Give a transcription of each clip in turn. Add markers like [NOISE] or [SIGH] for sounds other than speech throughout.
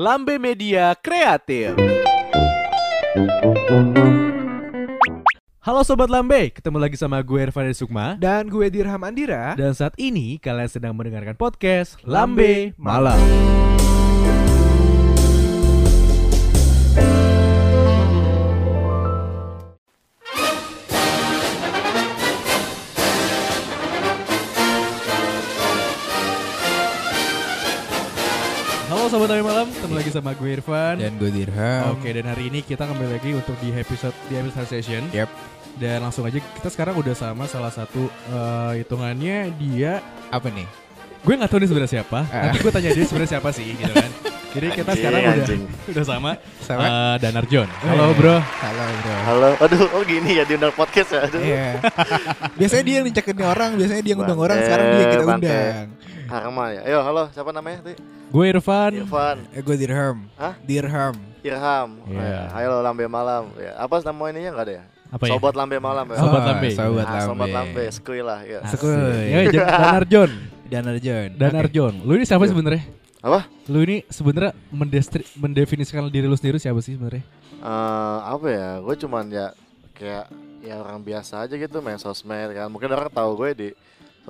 Lambe Media Kreatif. Halo Sobat Lambe, ketemu lagi sama gue Irfan Sukma. Dan gue Dirham Andira. Dan saat ini kalian sedang mendengarkan podcast Lambe Malam. Halo lagi sama gue Irfan Dan gue Dirham Oke dan hari ini kita kembali lagi untuk di episode di episode session. Yep. Dan langsung aja kita sekarang udah sama salah satu eh, hitungannya dia. Apa nih? Gue nggak tahu nih sebenarnya siapa. Ah. Nanti gue tanya dia sebenarnya siapa sih gitu kan. Jadi [LAUGHS] kita Anjing, sekarang udah anjing. udah sama. Sama? eh, Danar John. Halo bro. Halo bro Halo, aduh, oh gini ya diundang podcast ya, aduh. Iya Biasanya dia yang ngecekin orang Biasanya dia ngundang orang Bangke, Sekarang dia yang kita undang Karma ya. Ayo, halo, siapa namanya tadi? Gue Irfan. Irfan, eh, Gue Dirham Hah? Dirham Irham. Iya. Ya, Ayo Lambe Malam. Ya, apa nama ininya enggak ada ya? Apa ya? Sobat Lambe Malam ya. Sobat Oh, Lambe. Sobat Nah, Lambe Sobat Lambe, skuy lah ya. Sekuy. Ya, J- Danar John. Danar John Danar Oke. John. Lu ini siapa Iya. sebenarnya? Apa? Lu ini sebenarnya mendestri- mendefinisikan diri lu sendiri siapa sih sebenarnya? Eh, apa ya? Gue cuman ya kayak ya orang biasa aja gitu main sosmed kan. Mungkin orang tahu gue di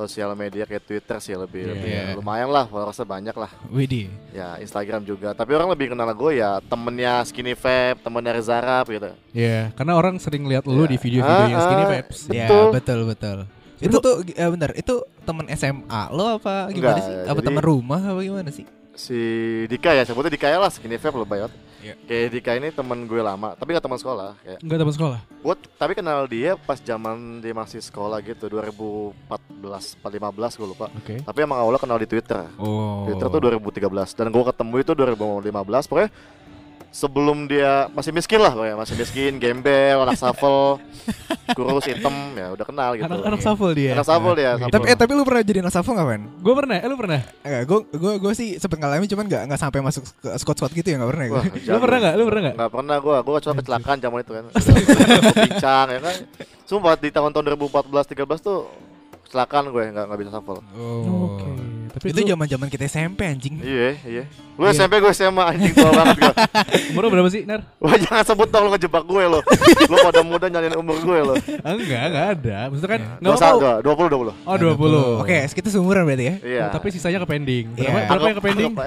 sosial media kayak Twitter sih lebih, Iya. lebih Iya. lumayan lah, followersnya banyak lah. Widih Ya Instagram juga. Tapi orang lebih kenal gue ya temennya Skinny Vape, temennya Reza Arab gitu. Iya, karena orang sering lihat lu Ya. di video-video yang Ah, skinny ah. vapes. Ya Betul. betul betul Itu tuh eh, bentar Itu temen SMA lo apa gimana Enggak, sih? Apa jadi- temen rumah apa gimana sih? si Dika ya sebutnya Dika ya lah Skinny Vape lebay banget Iya. kayak Dika ini teman gue lama tapi gak teman sekolah kayak Enggak teman sekolah. gue tapi kenal dia pas zaman dia masih sekolah gitu 2014 15 gue lupa Oke. tapi emang awalnya kenal di Twitter Oh Twitter tuh 2013 dan gue ketemu itu 2015 pokoknya sebelum dia masih miskin lah pokoknya masih miskin gembel anak shuffle [LAUGHS] kurus hitam ya udah kenal gitu Anak-anak shuffle dia. anak shuffle dia Gitu. Tapi eh tapi lu pernah jadi anak shuffle gak Fen? Gue pernah, eh lu pernah? Enggak, gue gue gue sih sempet ngalamin cuman nggak nggak sampai masuk ke squad squad gitu ya nggak pernah Wah. Lu pernah nggak? Lu pernah nggak? Nggak pernah gue, gue cuma kecelakaan zaman itu kan Gue [LAUGHS] pincang ya kan Sumpah di tahun-tahun 2014-13 tuh Kecelakaan gue, nggak nggak bisa shuffle Oh. Tapi Itu zaman zaman kita SMP anjing. Iya, iya Lu Iya. SMP gue SMA anjing tua banget gue [LAUGHS] umur berapa sih, Nar? Wah jangan sebut dong lu ngejebak gue lo Lu pada muda nyalin umur gue lo Enggak, enggak ada. Maksudnya kan Iya. enggak Dua apa dua puluh dua puluh Oh, 20. Oke, kita seumuran berarti ya. Iya Oh, tapi sisanya ke pending. Berapa, Iya. berapa yang ke pending? [LAUGHS]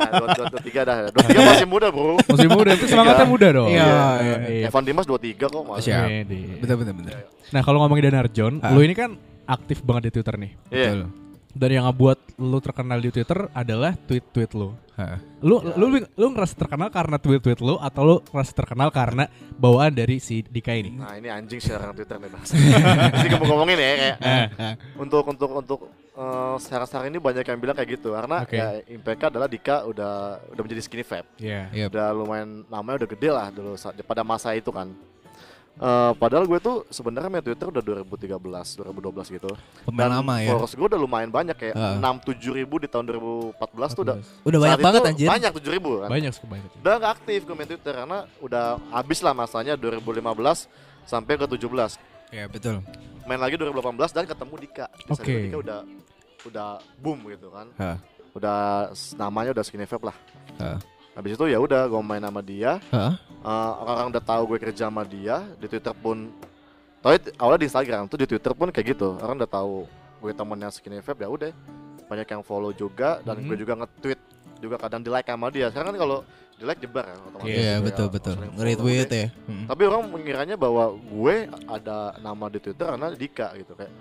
Nah, dua, dua, dua, tiga dah Dua tiga masih muda bro Masih muda, itu semangatnya muda dong. Iya, iya. iya. Evan Dimas dua tiga kok mas Siap. Pede. Betul betul betul. Nah, kalau ngomongin Danar John, Ah. lu ini kan aktif banget di Twitter nih. Iya Betul. Dan yang ngebuat lu terkenal di Twitter adalah tweet-tweet lu. Ha. Lu lu lu ngerasa terkenal karena tweet-tweet lu atau lu ngerasa terkenal karena bawaan dari si Dika ini? Nah ini anjing sekarang Twitter nih mas Jadi ngomong-ngomongin ya kayak Eh, untuk untuk untuk eh, sekarang-sekarang ini banyak yang bilang kayak gitu karena Oke. ya impact adalah Dika udah udah menjadi skinny vape Iya. Yep. udah lumayan namanya udah gede lah dulu pada masa itu kan Eh, padahal gue tuh sebenarnya main Twitter udah 2013 2012 gitu Pemain lama ya. followers gue udah lumayan banyak kayak Heeh. enam tujuh ribu di tahun 2014 tuh udah Udah banyak banget anjir. banyak tujuh ribu kan Banyak sih banyak. udah nggak aktif gue main Twitter karena udah habis lah masanya 2015 sampai ke 17 Ya betul. main lagi 2018 dan ketemu Dika. Oke. itu Dika udah udah boom gitu kan. Ha. Udah namanya udah skinny vape lah. Ha. Habis itu ya udah gue main sama dia. Hah? Eh, orang-orang udah tahu gue kerja sama dia di Twitter pun. Tapi awalnya di Instagram tuh di Twitter pun kayak gitu. Orang udah tahu gue temennya skinny vape ya udah. Banyak yang follow juga dan Mhm. gue juga nge-tweet juga kadang di like sama dia. Sekarang kan kalau di like jebar kan otomatis. Iya ya, betul betul. follow Nge-retweet gue. ya. Hmm. Tapi orang mengiranya bahwa gue ada nama di Twitter karena Dika gitu kayak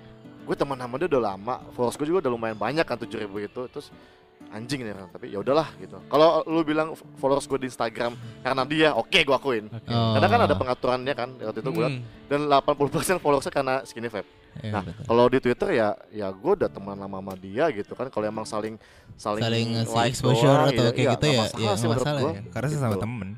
gue teman sama dia udah lama, followers gue juga udah lumayan banyak kan 7000 itu, terus anjing nih orang. Tapi ya udahlah gitu. Kalau lu bilang followers gue di Instagram karena dia, oke gue akuin. Oke. Oh. Karena kan ada pengaturannya kan waktu itu gue. Hmm. dan 80% followersnya karena skinny vape. Iya, Nah, kalau di Twitter ya ya gue udah teman lama sama dia gitu kan. Kalau emang saling saling, saling like exposure doang, atau iya, kayak iya, gitu ya, masalah ya sih masalah gua. ya. Karena sesama Gitu. temen.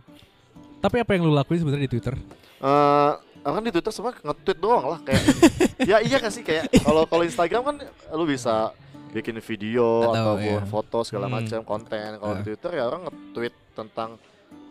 Tapi apa yang lu lakuin sebenarnya di Twitter? Eh, kan di Twitter semua nge-tweet doang lah kayak [LAUGHS] ya iya kan sih kayak kalau kalau Instagram kan lu bisa bikin video Atau, ataupun iya. foto segala Hmm. macam konten. Kalau di Ah. Twitter ya orang nge-tweet tentang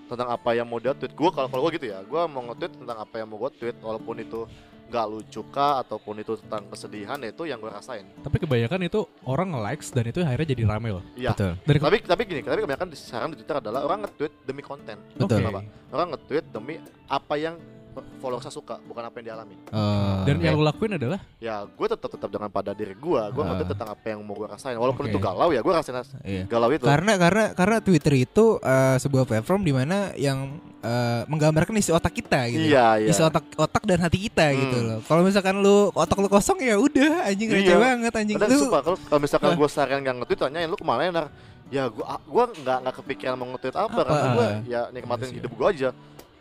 tentang apa yang mau dia tweet. Gua kalau kalau gua gitu ya, gua mau nge-tweet tentang apa yang mau gua tweet walaupun itu nggak lucu kah ataupun itu tentang kesedihan itu yang gue rasain Tapi kebanyakan itu orang nge-likes dan itu akhirnya jadi rame loh. iya Betul. Dari tapi tapi gini tapi kebanyakan di- sekarang di Twitter adalah orang nge-tweet demi konten Betul. Kenapa? orang nge-tweet demi apa yang followersnya suka bukan apa yang dialami Eh, Dan yang lo lakuin adalah ya gue tetap tetap dengan pada diri gue gue Ah. nge-tweet tentang apa yang mau gue rasain walaupun Oke. itu galau ya gue rasain iya. galau itu Karena karena karena Twitter itu eh, sebuah platform di mana yang eh, menggambarkan isi otak kita gitu. iya iya Isi otak otak dan hati kita Hmm. gitu loh. Kalau misalkan lu otak lu kosong ya udah anjing receh Iya. banget anjing sumpah kalau kalau misalkan Ah. gue seharian nggak nge-tweet tanyain lu ke mana ya Nar? Ya gue gua nggak nggak kepikiran mau nge-tweet apa, Apa? karena gue ya nikmatin Iya hidup gue aja.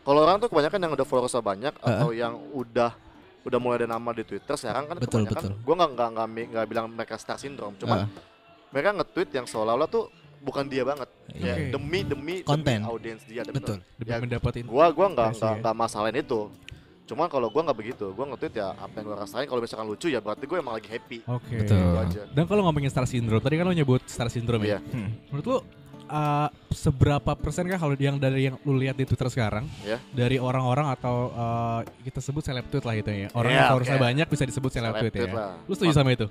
Kalau orang tuh kebanyakan yang udah followersnya banyak Ah. atau yang udah udah mulai ada nama di Twitter sekarang kan Betul, kebanyakan betul. gue nggak nggak nggak nggak bilang mereka star syndrome, cuman Ah. mereka nge-tweet yang seolah-olah tuh bukan dia banget. Iya. Kayak Oke. demi demi Konten. audiens dia. Dan Betul. demi Ya, mendapatkan Gua gua nggak nggak ya. nggak masalahin itu. Cuman kalau gua nggak begitu, gua nge-tweet ya apa yang gua rasain. Kalau misalkan lucu ya berarti gue emang lagi happy. Oke. Betul. Itu aja. Dan kalau ngomongin star syndrome, tadi kan lo nyebut star syndrome ya. Iya. Hmm. Menurut lo uh, seberapa persen kah kalau yang dari yang lu lihat di Twitter sekarang Ya. dari orang-orang atau uh, kita sebut seleb tweet lah itu ya. Orang Ya, yang followersnya oke. banyak bisa disebut seleb tweet ya. lah. Lu setuju sama itu?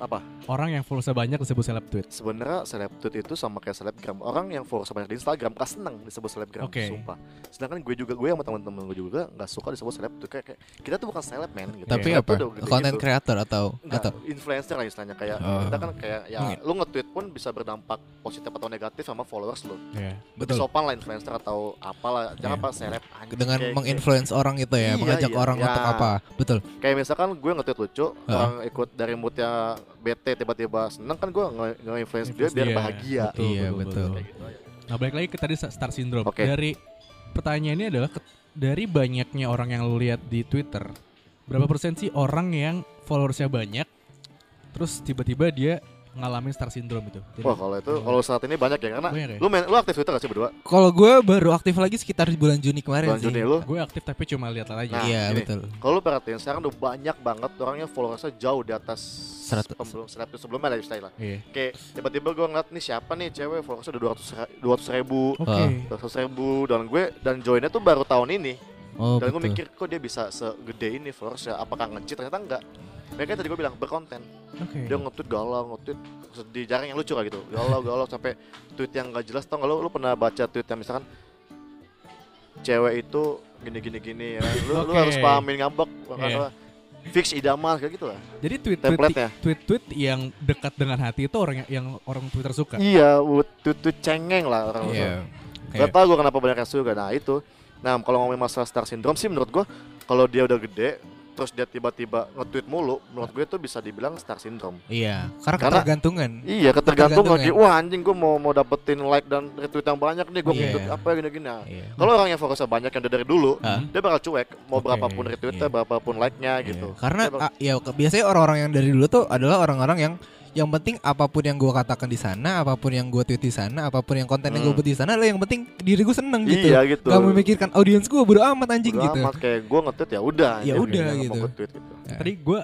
Apa? Orang yang followersnya banyak disebut seleb tweet. Sebenarnya seleb tweet itu sama kayak selebgram. Orang yang follow banyak di Instagram gak seneng disebut selebgram, Oke. sumpah. Sedangkan gue juga gue sama teman-teman gue juga nggak suka disebut seleb tweet kayak, kayak kita tuh bukan seleb men gitu. Tapi Seleb apa? Konten gitu. kreator atau Nggak, atau influencer lah istilahnya kayak Oh. kita kan kayak ya Mungkin. lu nge-tweet pun bisa berdampak positif atau negatif sama followers lu. Iya. Lebih betul. sopan lah influencer atau apalah, jangan Iya. pas seleb anjing, dengan kayak- menginfluence orang itu ya, Iya, mengajak iya, orang iya. untuk apa? Betul. kayak misalkan gue nge-tweet lucu, Heeh. orang ikut dari moodnya bete tiba-tiba seneng kan gue nge- nge-influence dia biar dia. bahagia. Betul, Iya, betul, gitu. Nah balik lagi ke tadi star syndrome. Oke. Dari pertanyaannya adalah dari banyaknya orang yang lu lihat di Twitter, berapa persen sih orang yang followersnya banyak, terus tiba-tiba dia ngalamin star syndrome itu? Jadi, Wah kalau itu kalau saat ini banyak ya karena Banyak ya? lu main lu aktif Twitter gak sih berdua? Kalau gue baru aktif lagi sekitar bulan Juni kemarin Bulan sih. Juni lu? gue aktif tapi cuma lihat aja. Nah, iya gini. betul. Kalau lu perhatiin sekarang udah banyak banget orangnya followersnya jauh di atas Seratus. sebelum seratus sebelumnya lah istilah. Iya. Kayak tiba-tiba gue ngeliat nih siapa nih cewek followersnya udah 200 200 ribu, Oke. Ah. 200 ribu dan gue dan joinnya tuh baru tahun ini. Oh dan gue mikir kok dia bisa segede ini followersnya apakah nge-cheat ternyata enggak. Mereka tadi gue bilang berkonten. Oke. dia nge-tweet galau nge-tweet sedih jarang yang lucu kayak gitu galau galau sampai tweet yang gak jelas tau gak lu lu pernah baca tweet yang misalkan cewek itu gini gini gini ya kan? lu, lu Oke. harus pahamin ngambek yeah. fix idaman kayak gitu lah Jadi tweet-tweet template-nya tweet-tweet yang dekat dengan hati itu orang yang, yang orang Twitter suka. iya tweet tweet cengeng lah orang Iya. Gak tau gue kenapa banyak yang suka nah itu nah kalau ngomongin masalah star syndrome sih menurut gue kalau dia udah gede terus dia tiba-tiba nge-tweet mulu menurut gue itu bisa dibilang star syndrome Iya, karena, Karena- ketergantungan. Iya ketergantung Ketergantungan. lagi Wah anjing gue mau mau dapetin like dan retweet yang banyak nih Gue Iya. retweet apa gini-gini Nah, Iya. Kalau orang yang fokusnya banyak yang dari dulu Ah. Dia bakal cuek Mau Oke, berapapun retweetnya iya. Berapapun like-nya gitu Karena bakal- ah, ya biasanya orang-orang yang dari dulu tuh adalah orang-orang yang yang penting apa pun yang gue katakan di sana, apa pun yang gue tweet di sana, apa pun yang konten yang gue Hmm. buat di sana, lah yang penting diri gue seneng gitu. Iya gitu Gak memikirkan audiens gue bodo amat anjing Bodo gitu. amat, Kayak gue nge-tweet ya udah Ya udah gitu. gitu Tadi gue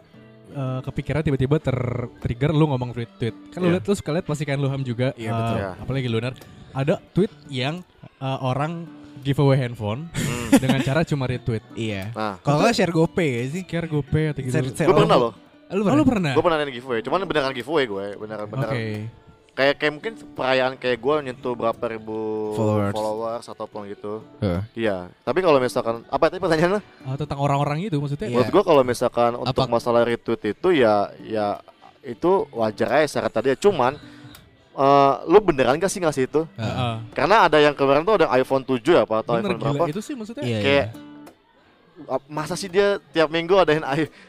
uh, kepikiran tiba-tiba ter-trigger lu ngomong tweet-tweet. Kan lu Iya. lihat lu suka lihat plastikan Luham juga. Iya, uh, betul. Iya. Apalagi Lunar. Ada tweet yang uh, orang giveaway handphone Hmm. dengan cara cuma retweet. Iya. Nah Kalau nggak share GoPay ya sih. Care GoPay atau gitu. Share- share- gue pernah loh Lu Oh, lu pernah? Gue pernah nanya giveaway Cuman beneran giveaway gue Beneran Oke. beneran Kayak kayak mungkin perayaan kayak gue nyentuh berapa ribu Followers. followers ataupun gitu Heeh. Iya Tapi kalau misalkan Apa tadi pertanyaannya? Uh, tentang orang-orang itu maksudnya. Iya. Menurut gua kalau misalkan untuk Apa- masalah retweet itu ya ya itu wajar aja syarat tadi ya. Cuman eh, lu beneran gak sih ngasih itu? Heeh. Heeh. Karena ada yang kemarin tuh ada iPhone 7 ya apa atau Bener iPhone berapa? gila itu sih maksudnya. Iya, Kayak iya. ap- masa sih dia tiap minggu adain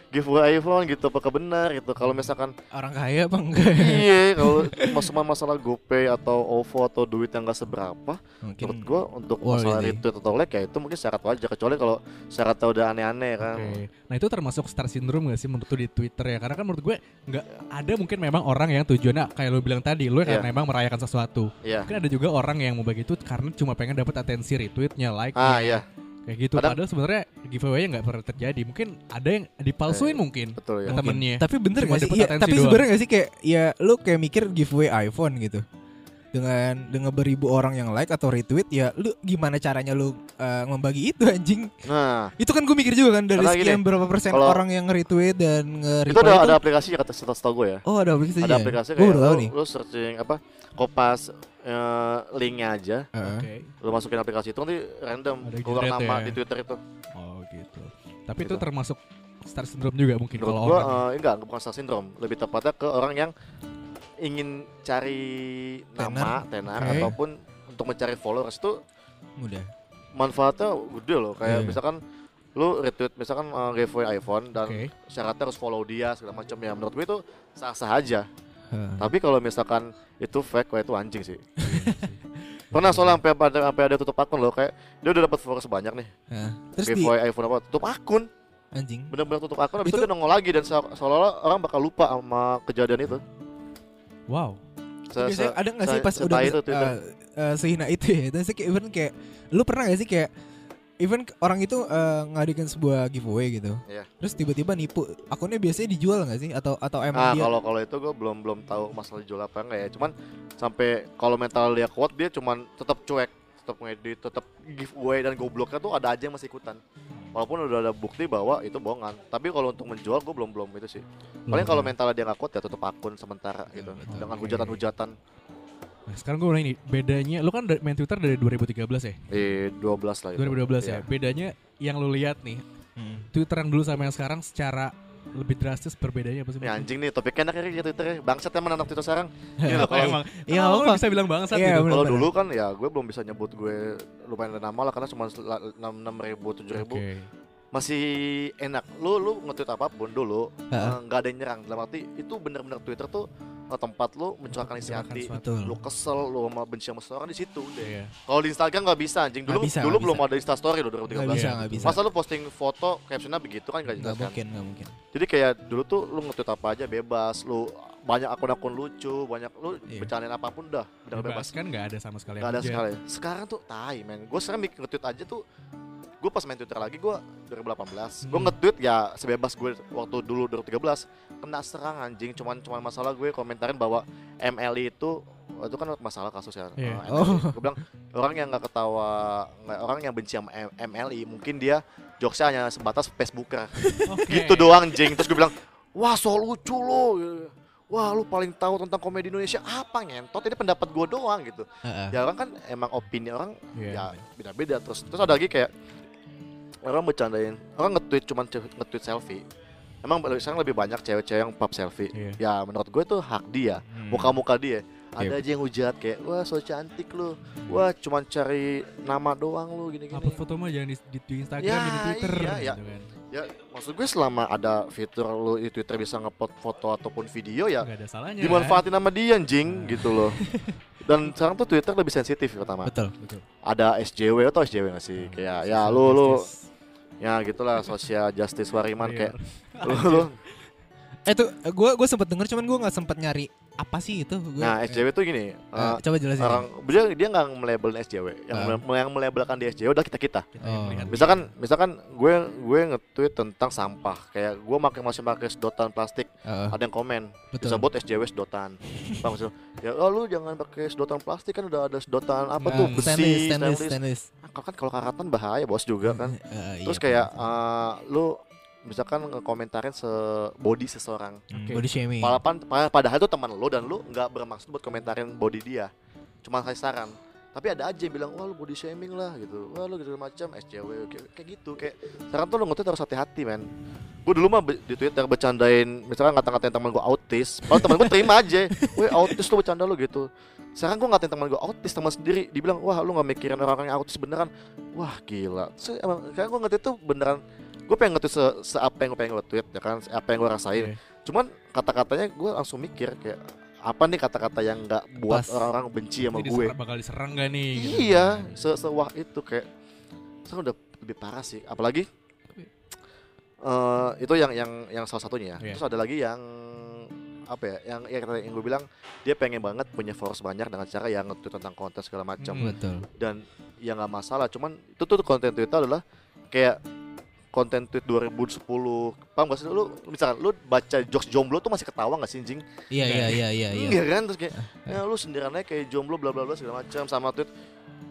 giveaway iPhone gitu apakah benar gitu. Kalau misalkan orang kaya apa enggak? iya kalau masalah masalah GoPay atau OVO atau duit yang gak seberapa Mungkin menurut gua untuk masalah ini. retweet atau like ya itu mungkin syarat wajar kecuali kalau syaratnya udah aneh-aneh kan. Oke. Nah itu termasuk star syndrome gak sih menurut lu di Twitter ya? Karena kan menurut gue nggak ada mungkin memang orang yang tujuannya kayak lu bilang tadi, lu Iya. kan memang merayakan sesuatu. Iya. Mungkin ada juga orang yang mau begitu karena cuma pengen dapat atensi retweetnya, like Ah iya, kayak gitu. Padahal- Padahal sebenarnya giveaway-nya nggak pernah terjadi. Mungkin ada yang dipalsuin Eh, mungkin betul ya. temennya. Tapi bener Cuma gak sih? Iya, tapi sebenarnya gak sih kayak ya lu kayak mikir giveaway iPhone gitu. dengan dengan beribu orang yang like atau retweet ya lu gimana caranya lu uh, membagi itu anjing Nah, itu kan gue mikir juga kan dari Karena gini, sekian berapa persen kalau- orang yang retweet dan nge itu ada ada aplikasinya kata setahu gue ya. oh ada aplikasinya Ada aplikasi gue kayak tahu lu, nih lu searching apa? Kopas eh, linknya aja, Heeh. Oke. lu masukin aplikasi itu nanti random Ada keluar nama ya. di Twitter itu. Oh gitu. Tapi Gitu. itu termasuk star syndrome juga mungkin Menurut kalau gua orang. eh, enggak, bukan star syndrome, lebih tepatnya ke orang yang ingin cari nama, tenar Oke. ataupun untuk mencari followers itu mudah manfaatnya gede loh. Kayak Iya. misalkan lu retweet misalkan uh, giveaway iPhone dan Oke. syaratnya harus follow dia segala macam ya menurut gue itu sah-sah aja. Heeh. Tapi kalau misalkan itu fake, wah itu anjing sih. Pernah soalnya sampai ada sampai ada tutup akun loh kayak dia udah dapat followers banyak nih. Heeh. terus di iPhone apa tutup akun. anjing Bener-bener tutup akun habis itu, Itu- dia nongol lagi dan se- seolah-olah orang bakal lupa sama kejadian itu. Wow. Se- biasanya ada nggak sih pas udah itu uh, uh, sehina itu ya dan kayak even kayak lu pernah gak sih kayak even orang itu uh, ngadain sebuah giveaway gitu Iya. terus tiba-tiba nipu akunnya biasanya dijual nggak sih atau atau emang Ah, dia kalau kalau itu gue belum belum tahu masalah jual apa enggak ya. Cuman sampai kalau mental dia kuat dia cuman tetap cuek, tetap ngedit, tetap giveaway dan gobloknya tuh ada aja yang masih ikutan. Walaupun udah ada bukti bahwa itu bohongan. Tapi kalau untuk menjual gue belum belum itu sih. Paling kalau mentalnya dia nggak kuat ya tutup akun sementara gitu. betul. Dengan Oke. hujatan-hujatan Nah, sekarang gue nanya nih, bedanya lu kan main Twitter dari 2013 ya? di 12 lah itu. 2012 Iya. ya. Bedanya yang lu lihat nih, Hmm. Twitter yang dulu sama yang sekarang secara lebih drastis perbedaannya apa sih? Ini anjing nih topiknya enak ya Twitter ya. Bangsat emang anak Twitter sekarang. Iya, [LAUGHS] Iya, kalau- emang. Iya, apa? bisa bilang bangsat Iya, gitu. bener. Kalau dulu kan ya gue belum bisa nyebut gue lumayan ada nama lah karena cuma enam ribu tujuh ribu Oke. masih enak. Lu lu nge-tweet apa pun dulu eh, nggak ada yang nyerang. Dalam arti itu bener-bener Twitter tuh eh, tempat lu mencurahkan isi hati. betul Lu kesel, lu sama benci sama seseorang di situ udah. Iya. Kalau di Instagram nggak bisa anjing. Dulu Nggak bisa, dulu nggak belum bisa. ada Insta Story loh 2013. nggak bisa nggak bisa Masa lu posting foto captionnya begitu kan nggak nggak jelas kan? mungkin nggak mungkin Jadi kayak dulu tuh lu nge-tweet apa aja bebas, lu banyak akun-akun lucu, banyak lu Iya. bercandain apa pun dah, benar bebas. Bebas kan nggak ada sama sekali. Gak ada sekali. Sekarang tuh tai men. Gue sekarang bikin nge-tweet aja tuh gue pas main Twitter lagi gue 2018 gue Hmm. nge-tweet ya sebebas gue waktu dulu 2013 kena serang anjing cuman cuman masalah gue komentarin bahwa MLI itu itu kan masalah kasus ya Iya. Eh, MLI. gue bilang orang yang nggak ketawa orang yang benci sama M- MLI mungkin dia jokesnya hanya sebatas Facebooker Oke. gitu doang anjing terus gue bilang wah so lucu lo wah lu paling tahu tentang komedi Indonesia apa ngentot ini pendapat gue doang gitu Heeh. ya orang kan emang opini orang Iya. ya beda-beda terus terus ada lagi kayak orang bercandain orang nge-tweet cuman ce- nge-tweet selfie emang sekarang lebih banyak cewek-cewek yang pub selfie Iya. ya menurut gue itu hak dia Hmm. muka-muka dia ada Iya. aja yang hujat kayak wah so cantik lu wah cuman cari nama doang lu gini-gini Upload foto mah jangan di, di, Instagram Ya, di Twitter iya, iya. gitu kan. ya maksud gue selama ada fitur lu di Twitter bisa ngupload foto ataupun video ya Nggak ada salahnya. dimanfaatin sama dia anjing Nah. gitu loh dan sekarang tuh Twitter lebih sensitif pertama betul Betul. ada SJW atau SJW gak sih kayak ya lu lu ya gitulah social justice wariman warrior. kayak [LAUGHS] lu, lu eh tuh gue gue sempet denger cuman gue nggak sempet nyari apa sih itu? Gua- nah SJW tuh gini eh, eh, coba jelasin. orang dia dia nggak melabelin SJW yang mele- yang melabelkan di SJW udah kita kita. Oh. misalkan misalkan gue gue nge-tweet tentang sampah. Kayak gue makin masih pakai sedotan plastik. Heeh, ada yang komen betul. Disebut SJW sedotan. [LAUGHS] Bang ya oh lu jangan pakai sedotan plastik kan udah ada sedotan apa Nah, tuh? Stainless besi stainless. stainless. Stainless Ah, kan kalau karatan bahaya bos juga kan. [LAUGHS] Terus iya, kayak benar. eh, lu misalkan ngekomentarin se body seseorang Hmm, Oke. body shaming Walaupun pa- padahal itu teman lu dan lu nggak bermaksud buat komentarin body dia. Cuma kasih saran. Tapi ada aja yang bilang, wah lu body shaming lah gitu. Wah lu gitu macam SJW kayak, kayak gitu. Kayak sekarang tuh lu nge harus hati-hati men. Gue dulu mah di Twitter bercandain, misalkan ngata-ngatain teman gue autis. Padahal teman gue terima aja. Weh autis lu bercanda lu gitu. Sekarang gue ngatain teman gue autis teman sendiri. Dibilang, wah lu nggak mikirin orang-orang yang autis beneran. Wah gila. Emang, sekarang gue nge tuh beneran. Gue pengen nge-tweet se, se apa yang gue pengen gue tweet ya kan. se- Apa yang gue rasain. Oke. Cuman kata-katanya gue langsung mikir kayak apa nih kata-kata yang nggak buat orang-orang benci sama gue. bakal diserang gak nih? gitu. Iya, se sewah itu kayak sekarang udah lebih parah sih. Apalagi eh itu yang yang yang salah satunya ya. Iya. Terus ada lagi yang apa ya? Yang yang, yang gue bilang dia pengen banget punya followers banyak dengan cara yang nge tentang konten segala macam Hmm. betul dan ya nggak masalah. Cuman itu tuh konten Twitter adalah kayak konten tweet 2010 paham gak sih? Lu misalkan lu baca jokes jomblo tuh masih ketawa gak sih anjing? Iya iya iya iya iya. Iya kan? Terus kayak ya lu sendirian aja kayak jomblo bla bla bla segala macam sama tweet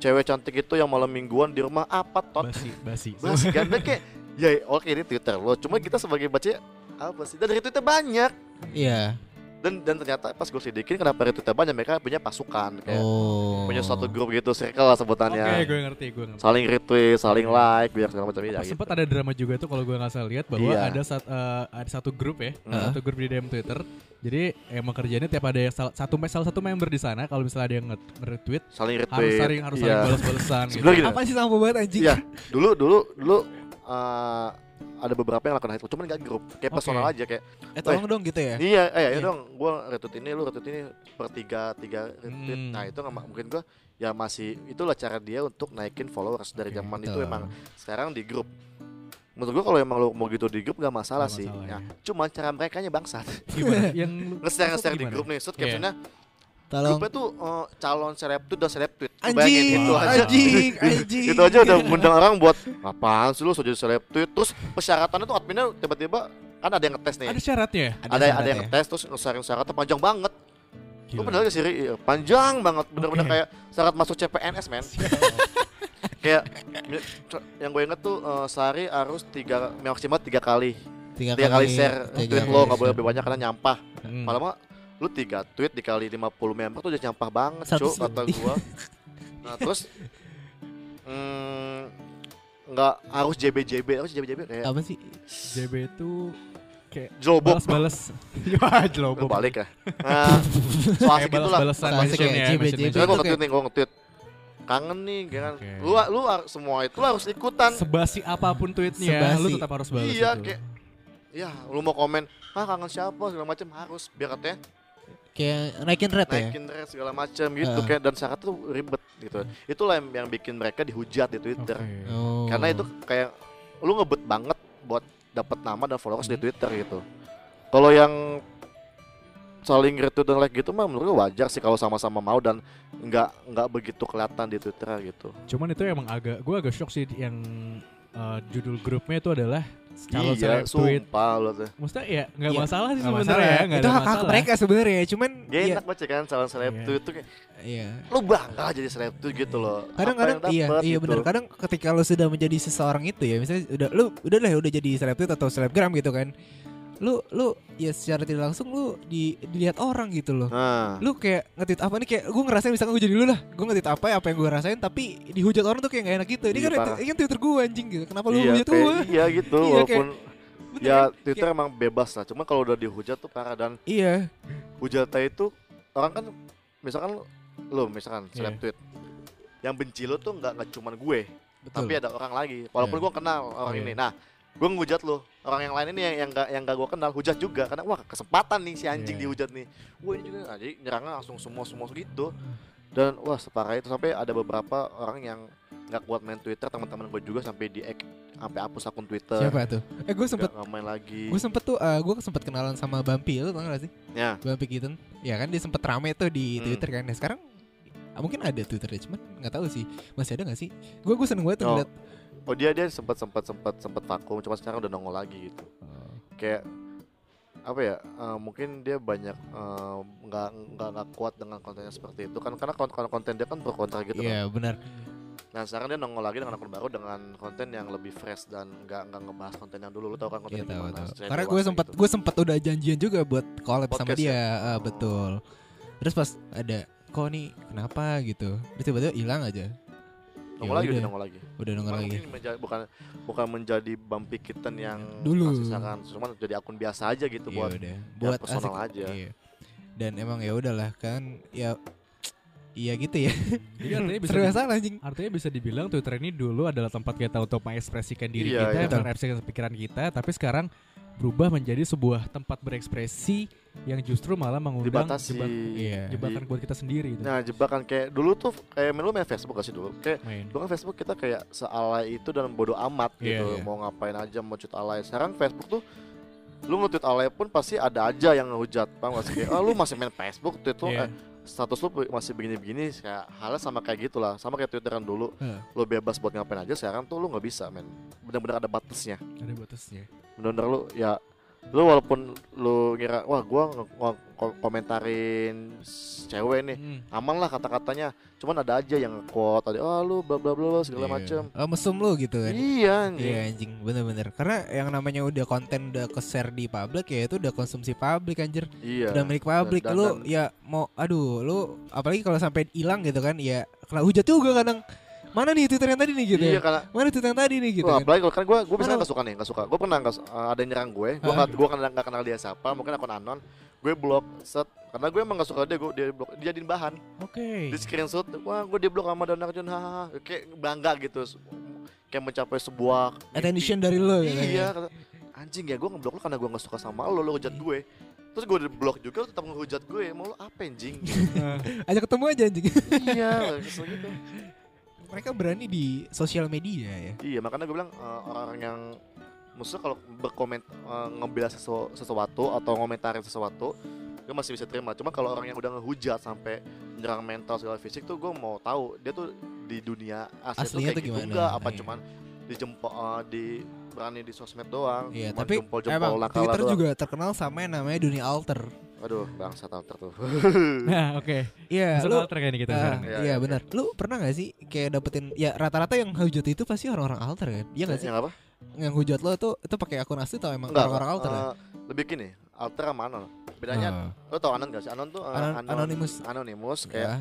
cewek cantik itu yang malam mingguan di rumah apa tot? Basi, basi. [LAUGHS] Basi kan? Dan kayak ya oke ini Twitter lo. Cuma kita sebagai baca apa sih? Dan dari Twitter banyak. Iya. Dan dan ternyata pas gue selidikin kenapa retweetnya banyak mereka punya pasukan kayak Oh. punya suatu grup gitu circle lah Oke, sebutannya gue ngerti, gue ngerti. saling retweet saling like biar segala macam ya Pas gitu. sempat ada drama juga tuh kalau gue nggak salah lihat bahwa Iya. ada sat, eh, ada satu grup ya, Hmm. satu grup di DM Twitter. Jadi emang kerjanya tiap ada sal- satu salah satu member di sana kalau misalnya ada yang nge- nge-retweet saling retweet harus saling harus saling iya. balas-balasan gitu. Gini, Apa sih sama banget anjing? Iya, dulu dulu dulu eh, ada beberapa yang lakukan itu, cuman gak grup, kayak Oke. personal aja kayak Eh tolong dong gitu ya. iya, eh ya Iya. dong, gua retweet ini, lu retweet ini per tiga tiga retweet. Hmm. Nah itu nggak ma- mungkin gua ya masih itulah cara dia untuk naikin followers dari Oke, zaman itu emang sekarang di grup. Menurut gua kalau emang lu mau gitu di grup gak masalah sih. masalah, ya. ya. Cuma cara mereka nya bangsat. Gimana? [LAUGHS] yang Nge-share nge-share di grup nih, Iya. captionnya Tolong. grupnya tuh eh, calon seleb tweet dan seleb tweet. Lu Anjing, itu aja. anjing, [LAUGHS] anjing. itu aja udah mengundang orang buat apaan sih lu so jadi seleb tweet terus persyaratannya tuh adminnya tiba-tiba kan ada yang ngetes nih Ada syaratnya ya? ada ada, yang ngetes terus ngesaring syaratnya panjang banget lu Gila. bener gak sih? Iya, panjang banget bener-bener Oke. kayak syarat masuk CPNS men [LAUGHS] kayak yang gue inget tuh eh, sehari harus tiga maksimal tiga kali Tiga, tiga kali share tiga tweet kali lo nggak boleh lebih banyak karena nyampah Hmm. malah lu tiga tweet dikali 50 member tuh udah nyampah banget cuk kata gua nah terus mm, nggak harus JB JB harus JB JB kayak Apa sih? JB itu kayak jelobok balas-balas. [LAUGHS] Wah, Lu jelobok. balik ya [LAUGHS] nah, so asik gitu lah balas-balasan So asik mention ya, ya, JB. Itu gue nge-tweet nih, gue nge-tweet Kangen nih, kan Oke. Lu, lu semua itu lu harus ikutan Sebasi apa pun tweetnya, Sebasi. lu tetap harus balas Iya, itu. kayak Ya, lu mau komen Ah kangen siapa, segala macam harus Biar katanya Kayak naikin rate ya? naikin rate segala macam gitu Ah. kayak Dan syarat tuh ribet gitu Itulah yang, yang bikin mereka dihujat di Twitter Oke. Oh. Karena itu kayak Lu ngebet banget buat dapat nama dan followers di Hmm. Twitter gitu Kalau yang saling retweet dan like gitu mah menurut gue wajar sih kalau sama-sama mau dan nggak nggak begitu kelihatan di Twitter gitu. Cuman itu emang agak gue agak shock sih yang eh, judul grupnya itu adalah calon iya, seleb tweet. sumpah lo tuh. Maksudnya ya nggak Iya, masalah sih sebenarnya ya, nggak Itu ada hak hak mereka sebenarnya, cuman Dia iya, enak baca kan calon seleb Iya. tweet tuh kayak iya. lu bangga jadi seleb tweet gitu loh. Kadang-kadang iya, iya gitu. benar. Kadang ketika lo sudah menjadi seseorang itu ya, misalnya udah lu udah lah udah jadi selebgram atau selebgram gitu kan. Lu lu ya secara tidak langsung lu di, dilihat orang gitu loh. Nah, Lu kayak ngetit apa nih kayak gue ngerasain misalkan gue jadi lu lah gue ngetit apa ya apa yang gue rasain tapi dihujat orang tuh kayak gak enak gitu ini Iya, kan parah. ini kan twitter gue anjing gitu kenapa lu iya, hujat kayak- gue iya gitu Iya, kayak- walaupun Bener ya kan? Twitter emang bebas lah. Cuma kalau udah dihujat tuh parah dan iya hujatnya itu orang kan misalkan lu, lu misalkan seleb Iya. tweet yang benci lu tuh nggak cuman gue betul tapi ada orang lagi walaupun Iya. gue kenal orang Iya. ini nah gue ngehujat lu orang yang lain ini yang yang gak yang gak gue kenal hujat juga. Karena wah kesempatan nih si anjing Iya. dihujat nih. Wah ini juga nah, jadi nyerangnya langsung semua semua gitu. Dan wah separah itu. Sampai ada beberapa orang yang nggak kuat main Twitter. Teman-teman gue juga sampai di sampai hapus akun Twitter. Siapa tuh? Eh gue sempet main lagi. gue sempet tuh gue sempet kenalan sama Bampi lu tau gak sih? Ya. Bampi Kitten ya kan dia sempet rame tuh di Hmm. twitter kan. Nah, sekarang ah, mungkin ada twitternya cuman nggak tahu sih. Masih ada nggak sih? Gue gue seneng banget tuh Oh. ngeliat oh dia dia sempat sempat sempat sempat vakum cuma sekarang udah nongol lagi gitu kayak apa ya eh, mungkin dia banyak eh, nggak nggak nggak kuat dengan kontennya seperti itu kan karena konten konten dia kan pro kontra gitu kan. Iya benar Nah sekarang dia nongol lagi dengan akun baru dengan konten yang lebih fresh dan nggak nggak ngebahas konten yang dulu. Lu tau kan konten tahu gimana? tahu. Karena gue sempat gitu. gue sempat udah janjian juga buat collab sama Podcast dia, ya? Oh. betul. Terus pas ada kok nih kenapa gitu, terus tiba-tiba hilang aja. Nongol Ya lagi udah. nongol lagi. Udah nongol lagi. menja- bukan bukan menjadi bumpy kitten yang Dulu. saran, cuma jadi akun biasa aja gitu Iya buat udah. Buat personal asik aja. Iya. Dan emang ya udahlah kan ya Iya gitu ya. Jadi artinya bisa [LAUGHS] anjing. Artinya bisa dibilang Twitter ini dulu adalah tempat kita untuk mengekspresikan diri Iya, kita, iya. mengekspresikan pikiran kita, tapi sekarang berubah menjadi sebuah tempat berekspresi yang justru malah mengundang dibatasi. jebak- Iya. jebakan buat kita sendiri gitu. Nah jebakan kayak dulu tuh kayak lu main Facebook gak sih dulu? Kayak Main. dulu kan Facebook kita kayak sealai itu dan bodoh amat Iya, gitu iya. mau ngapain aja mau cut alay sekarang Facebook tuh lu nge-tweet alay pun pasti ada aja yang ngehujat paham gak sih kayak oh lu masih main Facebook tweet lu Iya. eh, status lu masih begini-begini kayak halnya sama kayak gitulah sama kayak twitteran dulu Heeh. lu bebas buat ngapain aja sekarang tuh lu nggak bisa men bener-bener ada batasnya Ada batasnya. bener-bener lu ya lu walaupun lu ngira wah gua komentarin cewek nih Hmm. aman lah kata-katanya cuman ada aja yang quote ada oh lu bla bla bla segala Iya. macem Oh, mesum lu gitu kan. iya anjing. Iya anjing bener-bener Karena yang namanya udah konten udah ke-share di publik ya itu udah konsumsi publik anjir iya Udah milik publik Lu dan- ya mau aduh lu apalagi kalau sampai hilang gitu kan ya kena hujat juga kadang Mana nih Twitter yang tadi nih gitu iya ya karena Mana Twitter yang tadi nih gitu Wah, kan? apalagi kalau kan gue gue misalnya nggak suka nih nggak suka. Gue pernah nggak uh, ada yang nyerang gue. Gue nggak gue kan nggak kenal dia siapa. Mungkin akun anon. Gue blok set. Karena gue emang nggak suka dia gue dia blok dia jadiin bahan. Oke. di screenshot wah gue di blok sama Don Arjun hahaha kayak bangga gitu. Kayak mencapai sebuah. Attention dari lu gitu iya kata, anjing ya gue ngeblok lu karena gue nggak suka sama lo lo hujat gue. Terus gue di blok juga lu tetap ngehujat gue. Mau lo apa anjing? [LAUGHS] Ajak ketemu aja anjing. Iya [LAUGHS] gitu Mereka berani di sosial media ya Iya makanya gue bilang eh, orang-orang yang maksudnya kalau berkoment eh, ngebela sesu- sesuatu atau ngomentarin sesuatu gue masih bisa terima cuma kalau orang yang udah ngehujat sampai menyerang mental segala fisik tuh gue mau tahu dia tuh di dunia asli tuh Aslinya kayak tuh gitu gimana? enggak apa Iya. cuman dijempol eh, di berani di sosmed doang Iya tapi jempol-jempol emang nakal Twitter doang. juga terkenal sama yang namanya dunia alter aduh bangsa alter tuh [LAUGHS] Nah, oke. Iya Masuk lu alter kayak nih kita Ah, sekarang. Iya, iya iya, benar. Lu pernah gak sih kayak dapetin ya rata-rata yang hujat itu pasti orang-orang alter kan? Iya gak sih? yang apa Yang hujat lo tuh itu pakai akun asli atau emang orang-orang alter ya? eh, lebih gini alter sama anon bedanya Ah. lo tau anon gak sih anon tuh eh, Anon- anon- anonymous. anonymous kayak Ya.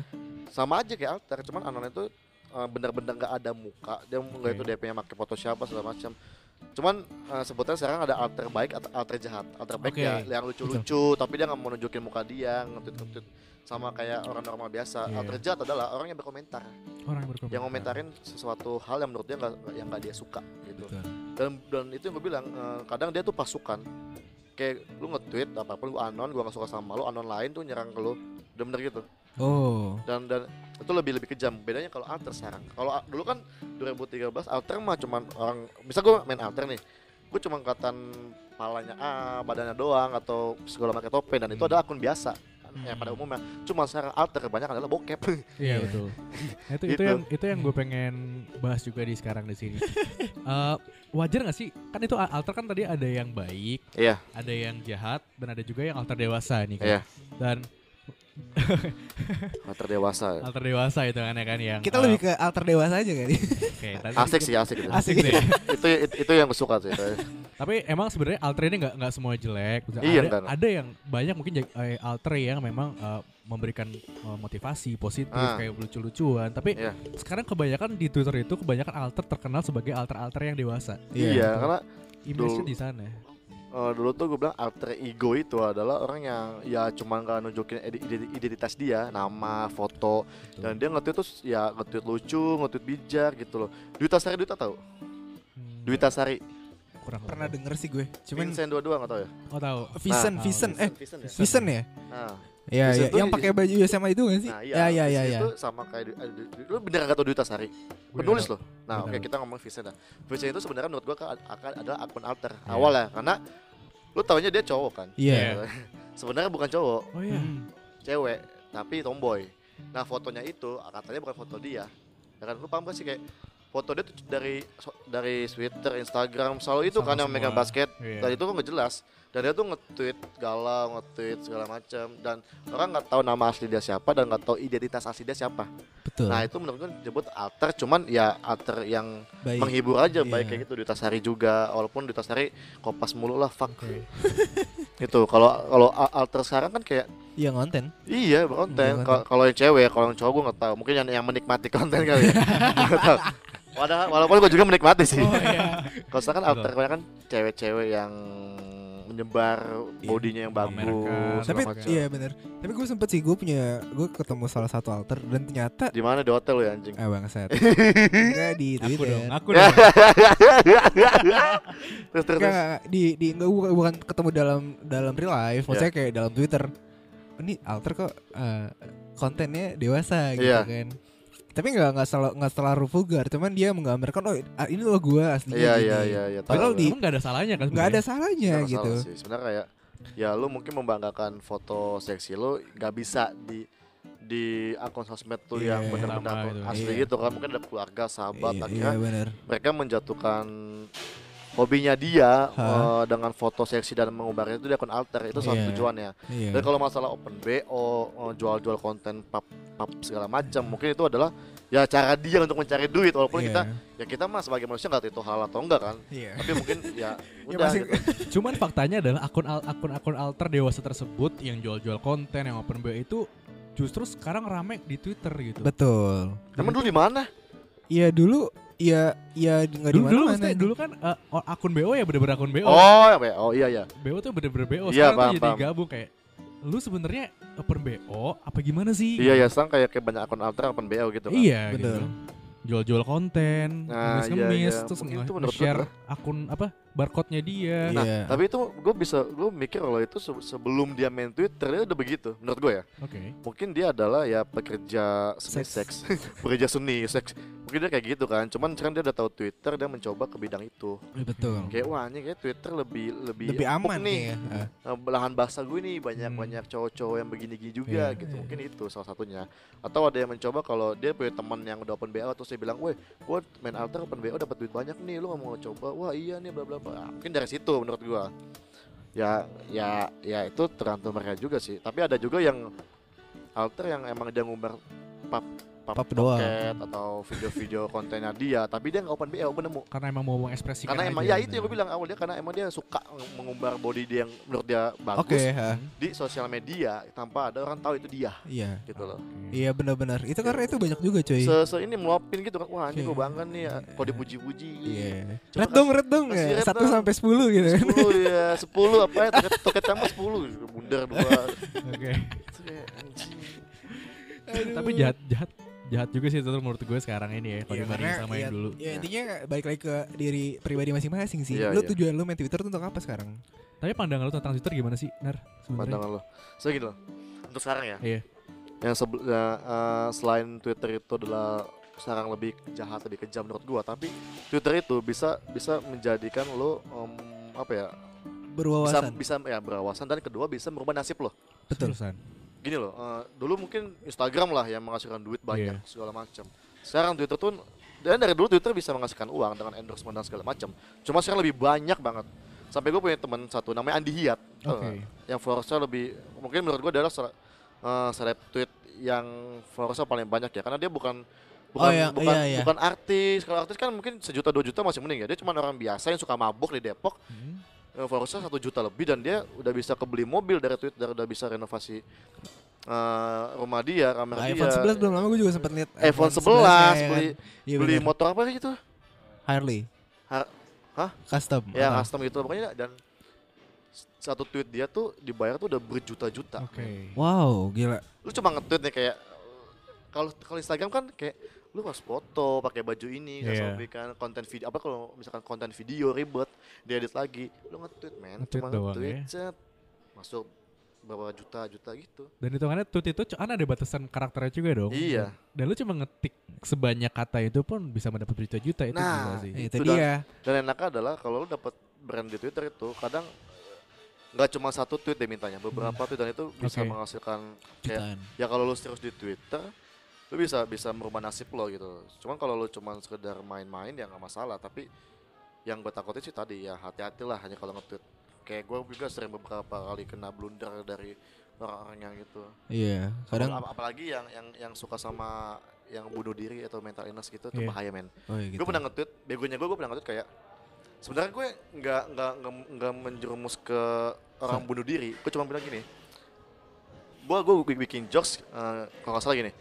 sama aja kayak alter cuman anon itu uh, bener-bener nggak ada muka dia nggak itu Oke. DP nya pakai foto siapa segala macam cuman uh, sebetulnya sekarang ada alter baik atau alter jahat alter baik Oke. ya yang lucu-lucu tapi dia nggak mau nunjukin muka dia ngetut-ngetut sama kayak orang normal biasa Iya. alter jahat adalah orang yang berkomentar Orang yang berkomentar. yang ngomentarin sesuatu hal yang menurut dia nggak yang nggak dia suka gitu Betul. dan dan itu yang gue bilang uh, kadang dia tuh pasukan kayak lu nge-tweet apa pun lu anon gua gak suka sama lu anon lain tuh nyerang ke lu bener-bener gitu Oh. dan dan itu lebih lebih kejam bedanya kalau alter sekarang kalau dulu kan 2013 alter mah cuman orang bisa gue main alter nih gue cuma kelihatan palanya A badannya doang atau segala pakai topeng dan itu Hmm. adalah akun biasa ya pada umumnya cuma sekarang alter kebanyakan adalah bokep [LAUGHS] Iya betul. Nah, [LAUGHS] itu itu Gitu. yang itu yang gue pengen bahas juga di sekarang di sini. [LAUGHS] Eh, wajar gak sih? Kan itu alter kan tadi ada yang baik, iya ada yang jahat, dan ada juga yang alter dewasa nih kan. iya Dan [LAUGHS] alter dewasa alter dewasa itu kan ya kan yang Kita eh, lebih ke alter dewasa aja kali. oke, [LAUGHS] tadi asik sih asik gitu. Asik sih. [LAUGHS] itu, itu itu yang gue suka sih Tapi emang sebenarnya alter ini nggak nggak semua jelek. Iya, ada, enggak. ada yang banyak mungkin eh, alter yang memang eh, memberikan eh, motivasi positif Ah. kayak lucu-lucuan. Tapi Iya. sekarang kebanyakan di Twitter itu kebanyakan alter terkenal sebagai alter-alter yang dewasa. iya karena Image-nya Dulu. di sana. Eh, dulu tuh gue bilang alter ego itu adalah orang yang ya cuma nggak nunjukin ide- ide- identitas dia nama foto. Dan dia nge-tweet terus ya nge-tweet lucu nge-tweet bijak gitu loh. Duita Sari Duita tahu Hmm, Duita Sari. Kurang Pernah denger sih gue. Cuman Vincent dua-dua nggak tahu ya? Oh tahu. Vincent, Ah, Vincent, eh Vincent ya? Vincent ya? Nah, Iya, iya, tuh yang pakai baju SMA itu gak sih? nah Ya, iya ya, ya, ya. itu sama kayak lu bener nggak tahu Duita Sari? Penulis nggak loh. Nah oke tahu. kita ngomong Vincent dah. Vincent itu sebenarnya menurut gua kan akan adalah akun alter Iya. awal ya karena lu taunya dia cowok kan Iya. [LAUGHS] sebenarnya bukan cowok. Oh iya. Hmm. cewek tapi tomboy nah fotonya itu katanya bukan foto dia ya kan lu paham gak sih kayak foto dia tuh dari dari Twitter, Instagram selalu itu Sama kan yang megang basket Iya. dan itu kok nggak jelas dan dia tuh nge-tweet galau, nge-tweet segala macam dan orang nggak tahu nama asli dia siapa dan nggak tahu identitas asli dia siapa. Betul. Nah itu menurut gue disebut alter, cuman ya alter yang Baik. menghibur aja, Iya. baik kayak gitu. Duta Sari juga, walaupun Duta Sari kopas mulu lah, fuck. Oke. [LAUGHS] Itu kalau kalau alter sekarang kan kayak Iya konten. Iya berkonten. Iya, Kalau yang cewek, kalau yang cowok gue nggak tahu. Mungkin yang yang menikmati konten kali ya. [LAUGHS] Nggak tahu. Padahal walaupun gue juga menikmati sih. Oh iya. Kalau sekarang kan alter kan cewek-cewek yang menyebar Iya. bodinya yang bagus. Tapi macam. iya bener. Tapi gue sempet sih gue punya gue ketemu salah satu alter dan ternyata Di mana di hotel lo ya anjing? ah bangsat. [LAUGHS] Enggak di Aku Twitter. dong, aku Ya. dong. [LAUGHS] terus terus. Enggak, terus. enggak, di di enggak bukan, bukan ketemu dalam dalam real life, maksudnya kayak dalam Twitter. Ini alter kok eh, kontennya dewasa gitu Iya. kan. Tapi enggak enggak selalu enggak terlalu vulgar, cuman dia menggambarkan oh ah, ini loh gua aslinya Iya iya iya iya. Padahal gue. di- nggak ada salahnya kan? Enggak ada salahnya Nggak gitu. masalah sih. Sebenarnya kayak ya lu mungkin membanggakan foto seksi lu nggak bisa di di akun sosmed tuh Iya, yang benar-benar lama akun itu. asli Iya. gitu kan mungkin ada keluarga sahabat Iya, akhirnya iya benar. mereka menjatuhkan hobinya dia Hah? eh, dengan foto seksi dan mengubahnya itu di akun alter itu salah Iya. tujuannya Iya. dan kalau masalah open BO eh, jual-jual konten pub pub segala macam mungkin itu adalah ya cara dia untuk mencari duit walaupun Iya. kita ya kita mah sebagai manusia nggak tahu itu hal atau enggak kan Iya. tapi mungkin [LAUGHS] ya Ya, udah masih- gitu. [LAUGHS] Cuman faktanya adalah akun al- akun akun alter dewasa tersebut yang jual-jual konten yang open BO itu justru sekarang rame di Twitter gitu. Betul. emang dulu di mana Iya dulu Iya, iya nggak di dulu dulu, mana maksudnya dulu kan eh, o- akun BO ya bener-bener akun BO. oh ya oh iya ya BO tuh bener-bener BO. Iya, Sekarang paham, tuh jadi paham. gabung kayak lu sebenarnya open BO apa gimana sih? iya ya sekarang kayak kayak banyak akun alter akun BO gitu kan Iya Betul. gitu. Jual-jual konten, Nah, iya, ngemis-ngemis, iya. terus Mungkin itu nge- menurut share gua. akun apa barcode-nya dia. Nah, Iya. tapi itu gue bisa gue mikir kalau itu se- sebelum dia main Twitter dia udah begitu menurut gue ya. Oke. Mungkin dia adalah ya pekerja seni Seks. seks, [LAUGHS] pekerja seni seks. Mungkin dia kayak gitu kan. Cuman sekarang dia udah tahu Twitter dia mencoba ke bidang itu. Iya, betul. Kayak wah ini kayak Twitter lebih lebih, Lebih aman nih. ya. Eh, Lahan basah gue nih banyak Hmm. banyak cowok-cowok yang begini-gini juga Iya. gitu. Mungkin itu salah satunya. Atau ada yang mencoba kalau dia punya teman yang udah open BO terus dia bilang, "Woi, gue main alter open BO dapat duit banyak nih, lu gak mau coba?" Wah, iya nih bla bla Mungkin dari situ menurut gua. Ya ya ya itu tergantung mereka juga sih. Tapi ada juga yang alter yang emang dia ngumbar pap pap, Pap doang. atau video-video [LAUGHS] kontennya dia, tapi dia nggak open BO, gue nemu Karena emang mau mengekspresikan karena emang ya itu yang gue bilang awal dia karena emang dia suka mengumbar body dia yang menurut dia bagus Oke, ha. di sosial media tanpa ada orang tahu itu dia Iya. gitu loh. Iya benar-benar. Itu karena itu banyak juga cuy. Se, se ini meluapin gitu kan. Wah, ini gue bangga nih ya. Kok dipuji-puji. Iya. Coba Red dong, red dong ya. Satu sampai sepuluh gitu. 10 ya, 10 apa ya? Toket toket sama 10 gitu. Bundar dua. Oke. Tapi jahat jahat jahat juga sih itu menurut gue sekarang ini ya kalau Iya, dibandingin karena sama yang ya- dulu. Ya intinya balik lagi ke diri pribadi masing-masing sih. Iya, lu iya. tujuan lu main Twitter tuh untuk apa sekarang? Tapi pandangan lu tentang Twitter gimana sih, Nar? Sebenarnya. Pandangan lo. So gitu loh. Untuk sekarang ya. Iya. Yang sebel, ya, eh, selain Twitter itu adalah sekarang lebih jahat, lebih kejam menurut gua, tapi Twitter itu bisa bisa menjadikan lo em, apa ya? Bisa Berwawasan. bisa ya berwawasan dan kedua bisa merubah nasib lo. Betul. Seriusan. Gini loh, eh, dulu mungkin Instagram lah yang menghasilkan duit banyak Iya. segala macam. Sekarang Twitter tuh dan dari dulu Twitter bisa menghasilkan uang dengan endorsement dan segala macam. Cuma sekarang lebih banyak banget. Sampai gue punya teman satu namanya Andi Hiat, Oke. nggak? yang followersnya lebih mungkin menurut gue adalah eh, seleb tweet yang followersnya paling banyak ya, karena dia bukan bukan Oh, iya, bukan, iya, iya. bukan artis. Kalau artis kan mungkin sejuta dua juta masih mending ya. Dia cuma orang biasa yang suka mabuk di Depok Hmm. Eh, followersnya satu juta lebih dan dia udah bisa kebeli mobil dari Twitter, udah bisa renovasi eh, rumah dia, kamar dia. iPhone 11 belum lama gue juga sempat lihat iPhone 11 ya beli kan? Iya, beli bener. motor apa gitu? Harley. Har- Hah? Custom. Ya Ah. custom gitu pokoknya dan satu tweet dia tuh dibayar tuh udah berjuta-juta. Oke. Wow, gila. Lu cuma nge-tweet nih kayak kalau kalau Instagram kan kayak lu harus foto pakai baju ini Iya. yeah. kan konten video apa kalau misalkan konten video ribet diedit lagi lu nge-tweet men Nge-tweet cuma nge-tweet ya. cet, masuk berapa juta-juta gitu Dan hitungannya tweet itu kan ada batasan karakternya juga dong. Iya. Dan lu cuma ngetik sebanyak kata itu pun bisa mendapat berjuta-juta itu Nah, gila sih. Itu Itu dia. Dan enaknya adalah kalau lu dapat brand di Twitter itu kadang nggak cuma satu tweet dia mintanya, beberapa tweet dan itu bisa Oke. menghasilkan kayak Jutaan. ya kalau lu serius di Twitter lu bisa bisa merubah nasib lo gitu. Cuman kalau lu cuma sekedar main-main ya nggak masalah, tapi yang gue takutin sih tadi ya hati-hatilah hanya kalau nge-tweet. Kayak gue juga sering beberapa kali kena blunder dari orang-orang yang gitu. Iya, kadang Ap- apalagi yang yang yang suka sama yang bunuh diri atau mental illness gitu itu Iya. bahaya men oh iya gitu. gue pernah nge-tweet begonya gue gue pernah nge-tweet kayak sebenarnya gue nggak nggak nggak menjerumus ke orang bunuh diri gue cuma bilang gini gue gue bikin, jokes eh, kalau nggak salah gini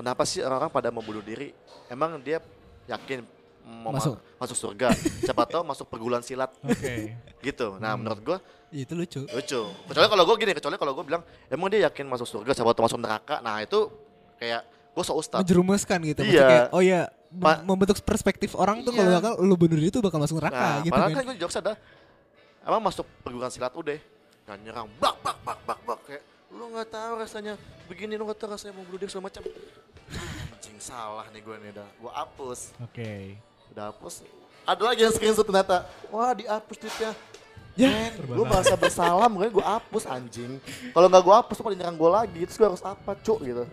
kenapa sih orang-orang pada mau bunuh diri emang dia yakin mau Masuk. ma- masuk surga siapa tahu masuk perguruan silat Oke. gitu nah menurut gue Itu lucu. lucu kecuali kalau gue gini kecuali kalau gue bilang emang dia yakin masuk surga siapa tahu masuk neraka nah itu kayak gue so ustad Menjerumuskan gitu. Iya. kayak, oh ya, Pa- membentuk perspektif orang tuh Iya. kalau bakal lu bunuh diri tuh bakal masuk neraka Nah, gitu padahal kan. kan gue jokes ada emang masuk perguruan silat udah kan nyerang bak bak bak bak bak kayak lu nggak tahu rasanya begini lu nggak tahu rasanya mau bunuh diri segala macam salah nih gue nih udah. Gue hapus. Oke. udah hapus. Ada lagi yang screenshot ternyata. Wah dihapus tweetnya. Ya, Men, gue merasa bersalah makanya gue hapus anjing. Kalau nggak gue hapus pada nyerang gue lagi? Terus gue harus apa cuk gitu.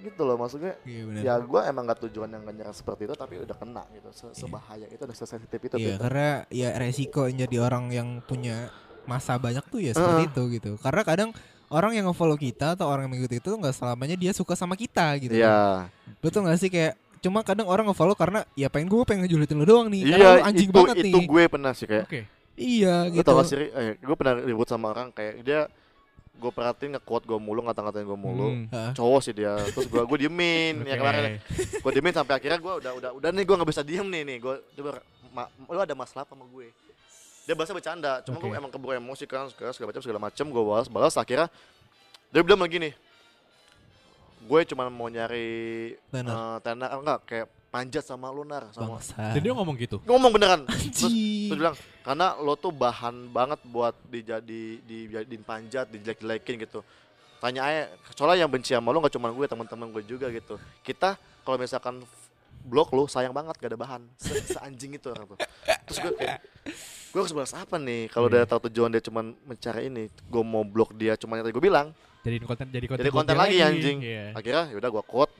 Gitu loh maksudnya. Iya benar. ya gue emang gak tujuan yang gak nyerang seperti itu tapi udah kena gitu. Se- sebahaya itu dan sesensitif itu Iya, Twitter. karena ya resiko jadi orang yang punya masa banyak tuh ya seperti Heeh. itu gitu. Karena kadang orang yang nge-follow kita atau orang yang mengikuti itu nggak selamanya dia suka sama kita gitu. Iya. Betul gak sih kayak cuma kadang orang nge-follow karena ya pengen gue pengen ngejulitin lu doang nih. Iya, karena lu anjing itu banget itu nih. gue pernah sih kayak Oke. Iya Gue gitu. tau gak sih, eh, gue pernah ribut sama orang kayak dia gue perhatiin nge-quote gue mulu, ngata-ngatain gue mulu. Hmm. Cowok sih dia, terus gue gue diemin ya Oke. kemarin. Gue diemin sampai akhirnya gue udah udah udah nih gue nggak bisa diem nih nih. Gue coba ma, lu ada masalah apa sama gue? Dia bahasa bercanda, cuma gue Oke. emang keburu emosi kan segala segala macam segala macam gue balas balas akhirnya dia bilang begini. Gue cuma mau nyari Tenar. eh, tenar enggak kayak panjat sama lunar sama Bangsa. Dan dia ngomong gitu. ngomong beneran terus. Terus bilang karena lo tuh bahan banget buat dijadi dijadiin panjat, dijelek-jelekin gitu. Tanya aja, soalnya yang benci sama lo gak cuma gue, teman-teman gue juga gitu. Kita kalau misalkan blok lo sayang banget gak ada bahan. Se Seanjing itu orang tuh. Terus gue kayak gue harus balas apa nih kalau Iya. dia tahu tujuan dia cuma mencari ini gue mau blok dia cuma yang tadi gue bilang Jadi konten jadi konten, jadi konten dia lagi anjing Iya. akhirnya yaudah gue quote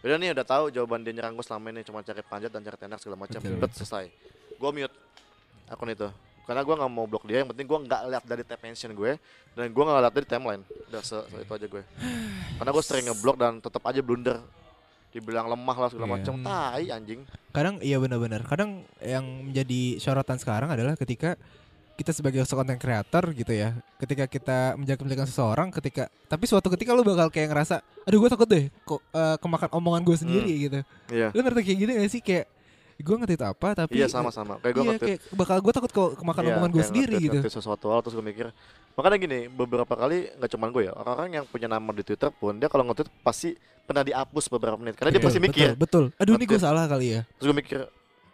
Udah nih udah tahu jawaban dia nyerang gue selama ini cuma cari panjat dan cari tenar segala macam. Betul. Bet selesai. Gue mute akun itu. Karena gue nggak mau blok dia, yang penting gue nggak lihat dari tab mention gue dan gue nggak lihat dari timeline. Udah se, se- itu aja gue. Karena gue sering ngeblok dan tetap aja blunder. Dibilang lemah lah segala Iya. macam. Tai anjing. Kadang iya benar-benar. Kadang yang menjadi sorotan sekarang adalah ketika kita sebagai content creator gitu ya, ketika kita menjaga menjaga seseorang, ketika tapi suatu ketika lu bakal kayak ngerasa, aduh gue takut deh, kok eh, kemakan omongan gue sendiri gitu. Iya. Lu ngerti kayak gitu gak sih kayak gue ngerti itu apa tapi Iya sama-sama. Kayak gue iya, nge-tweet. kayak bakal gue takut kok kemakan Iya, omongan gue sendiri nge-tweet- gitu. nge-tweet sesuatu hal terus gue mikir. Makanya gini, beberapa kali nggak cuma gue ya, orang-orang yang punya nama di Twitter pun dia kalau nge-tweet pasti pernah dihapus beberapa menit karena dia Betul, pasti mikir. Betul, betul. Aduh ini gue salah kali ya. Terus gue mikir,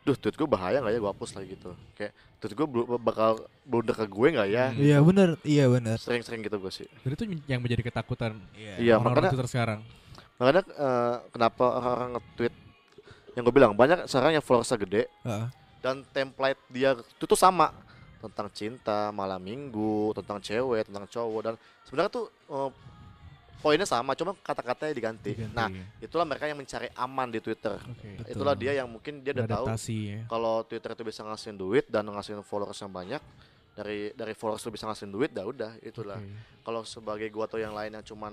duh tweet gue bahaya nggak ya gue hapus lagi gitu. Kayak tweet gue bakal blunder ke gue nggak ya? Iya benar, iya benar. Sering-sering gitu gue sih. Dan itu yang menjadi ketakutan Iya, orang-orang makanya Twitter sekarang. makanya eh, kenapa orang-orang nge-tweet yang gue bilang banyak sekarang yang followersnya gede Heeh. dan template dia itu tuh sama tentang cinta, malam minggu, tentang cewek, tentang cowok dan sebenarnya tuh eh, poinnya sama, cuma kata-katanya diganti. Diganti, Nah, ya. itulah mereka yang mencari aman di Twitter. Betul. Itulah dia yang mungkin dia udah tahu ya. kalau Twitter itu bisa ngasihin duit dan ngasihin followers yang banyak dari dari followers itu bisa ngasihin duit, dah udah itulah. Oke. Kalau sebagai gua atau yang lain yang cuman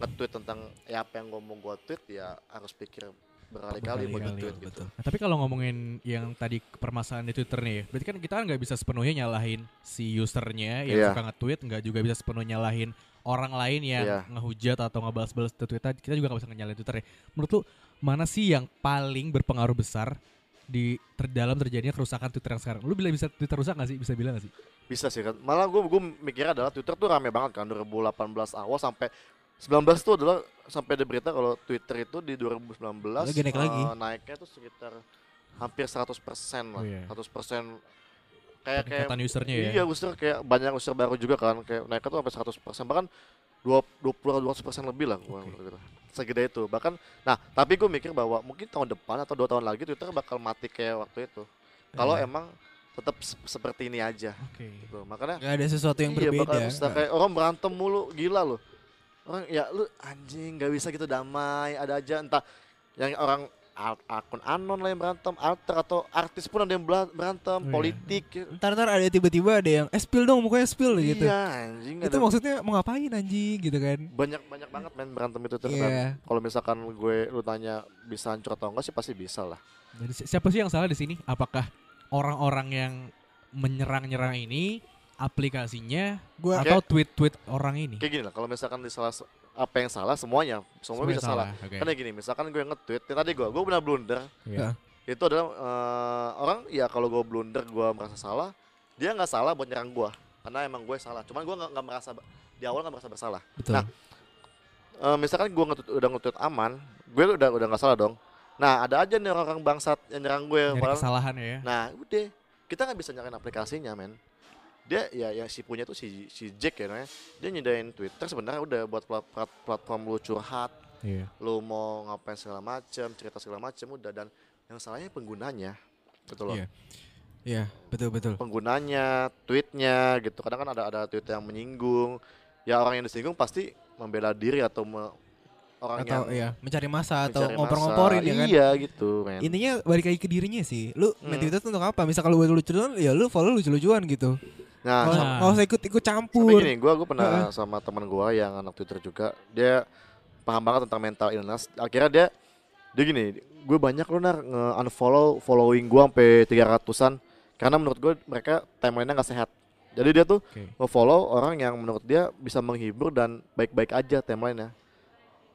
nge-tweet tentang ya apa yang gua mau gua tweet ya harus pikir berkali-kali nge-tweet gitu. betul. Nah, tapi kalau ngomongin yang tadi permasalahan di Twitter nih, berarti kan kita kan nggak bisa sepenuhnya nyalahin si usernya yang Iya. suka nge-tweet, nggak juga bisa sepenuhnya nyalahin orang lain yang Iya. ngehujat atau ngebalas-balas di Twitter. Kita juga nggak bisa nyalahin Twitter ya. Menurut lu mana sih yang paling berpengaruh besar di ter dalam terjadinya kerusakan Twitter yang sekarang? Lu bilang bisa Twitter rusak nggak sih? Bisa bilang nggak sih? Bisa sih kan. Malah gua gua mikir adalah Twitter tuh rame banget kan 2018 awal sampai 19 tuh adalah sampai ada berita kalau Twitter itu di 2019 Lagi naik lagi. eh, naiknya tuh sekitar hampir 100% lah. Oh, iya. 100% kayak kayak usernya ya. Iya, user kayak banyak user baru juga kan, kayak naiknya tuh sampai 100% bahkan 20 200% lebih lah gua gitu. Segede itu. Bahkan nah, tapi gue mikir bahwa mungkin tahun depan atau dua tahun lagi Twitter bakal mati kayak waktu itu. Kalau Iya. emang tetap se- seperti ini aja Oke. gitu. Makanya Gak ada sesuatu yang iya, berbeda. bakal bisa kayak orang berantem mulu, gila loh. Orang ya lu anjing nggak bisa gitu damai, ada aja entah yang orang akun anon lah yang berantem, alter atau artis pun ada yang berantem, iya. politik. Ntar ntar ada tiba-tiba ada yang eh spill dong mukanya spill gitu. Iya, anjing Itu ada- maksudnya mau ngapain anjing gitu kan? banyak banyak banget main berantem itu terus Iya. kalau misalkan gue lu tanya bisa hancur atau enggak sih pasti bisa lah Jadi si- siapa sih yang salah di sini? Apakah orang-orang yang menyerang-nyerang ini aplikasinya Gua atau tweet-tweet orang ini? kayak gini lah kalau misalkan di salah apa yang salah semuanya semua Semuanya bisa salah, Oke. karena gini misalkan gue nge-tweet yang tadi gue gue benar blunder Iya. itu adalah eh, orang ya kalau gue blunder gue merasa salah dia nggak salah buat nyerang gue karena emang gue salah cuman gue nggak merasa di awal nggak merasa bersalah betul. Nah, Eh, misalkan gue nge udah nge-tweet aman gue udah udah nggak salah dong nah ada aja nih orang-orang bangsat yang nyerang gue Nyari kesalahan ya. Nah, udah. Kita nggak bisa nyalain aplikasinya, men. Dia ya yang si punya tuh si si Jack ya namanya. Dia nyediain Twitter sebenarnya udah buat plat- plat- platform lu curhat, Iya. lu mau ngapain segala macem, cerita segala macem udah dan yang salahnya penggunanya. Betul loh. Iya. Iya, betul betul. Penggunanya, tweetnya gitu. Kadang kan ada ada tweet yang menyinggung. Ya orang yang disinggung pasti membela diri atau me- orang atau yang ya mencari masa atau mencari ngompor-ngomporin massa. ya kan. Iya gitu, men. Intinya balik lagi ke dirinya sih. Lu main Hmm. Twitter tuh untuk apa? Misal kalau gue lucu-lucuan ya lu follow lucu-lucuan gitu. Nah, Nggak Nah. nggak usah ikut-ikut Tapi campur. gini, gue gue pernah Heeh. sama teman gue yang anak Twitter juga. Dia paham banget tentang mental illness. Akhirnya dia dia gini, gue banyak lu nar unfollow following gue sampai 300-an karena menurut gue mereka timelinenya nggak sehat. Jadi dia tuh Oke. nge-follow orang yang menurut dia bisa menghibur dan baik-baik aja timelinenya.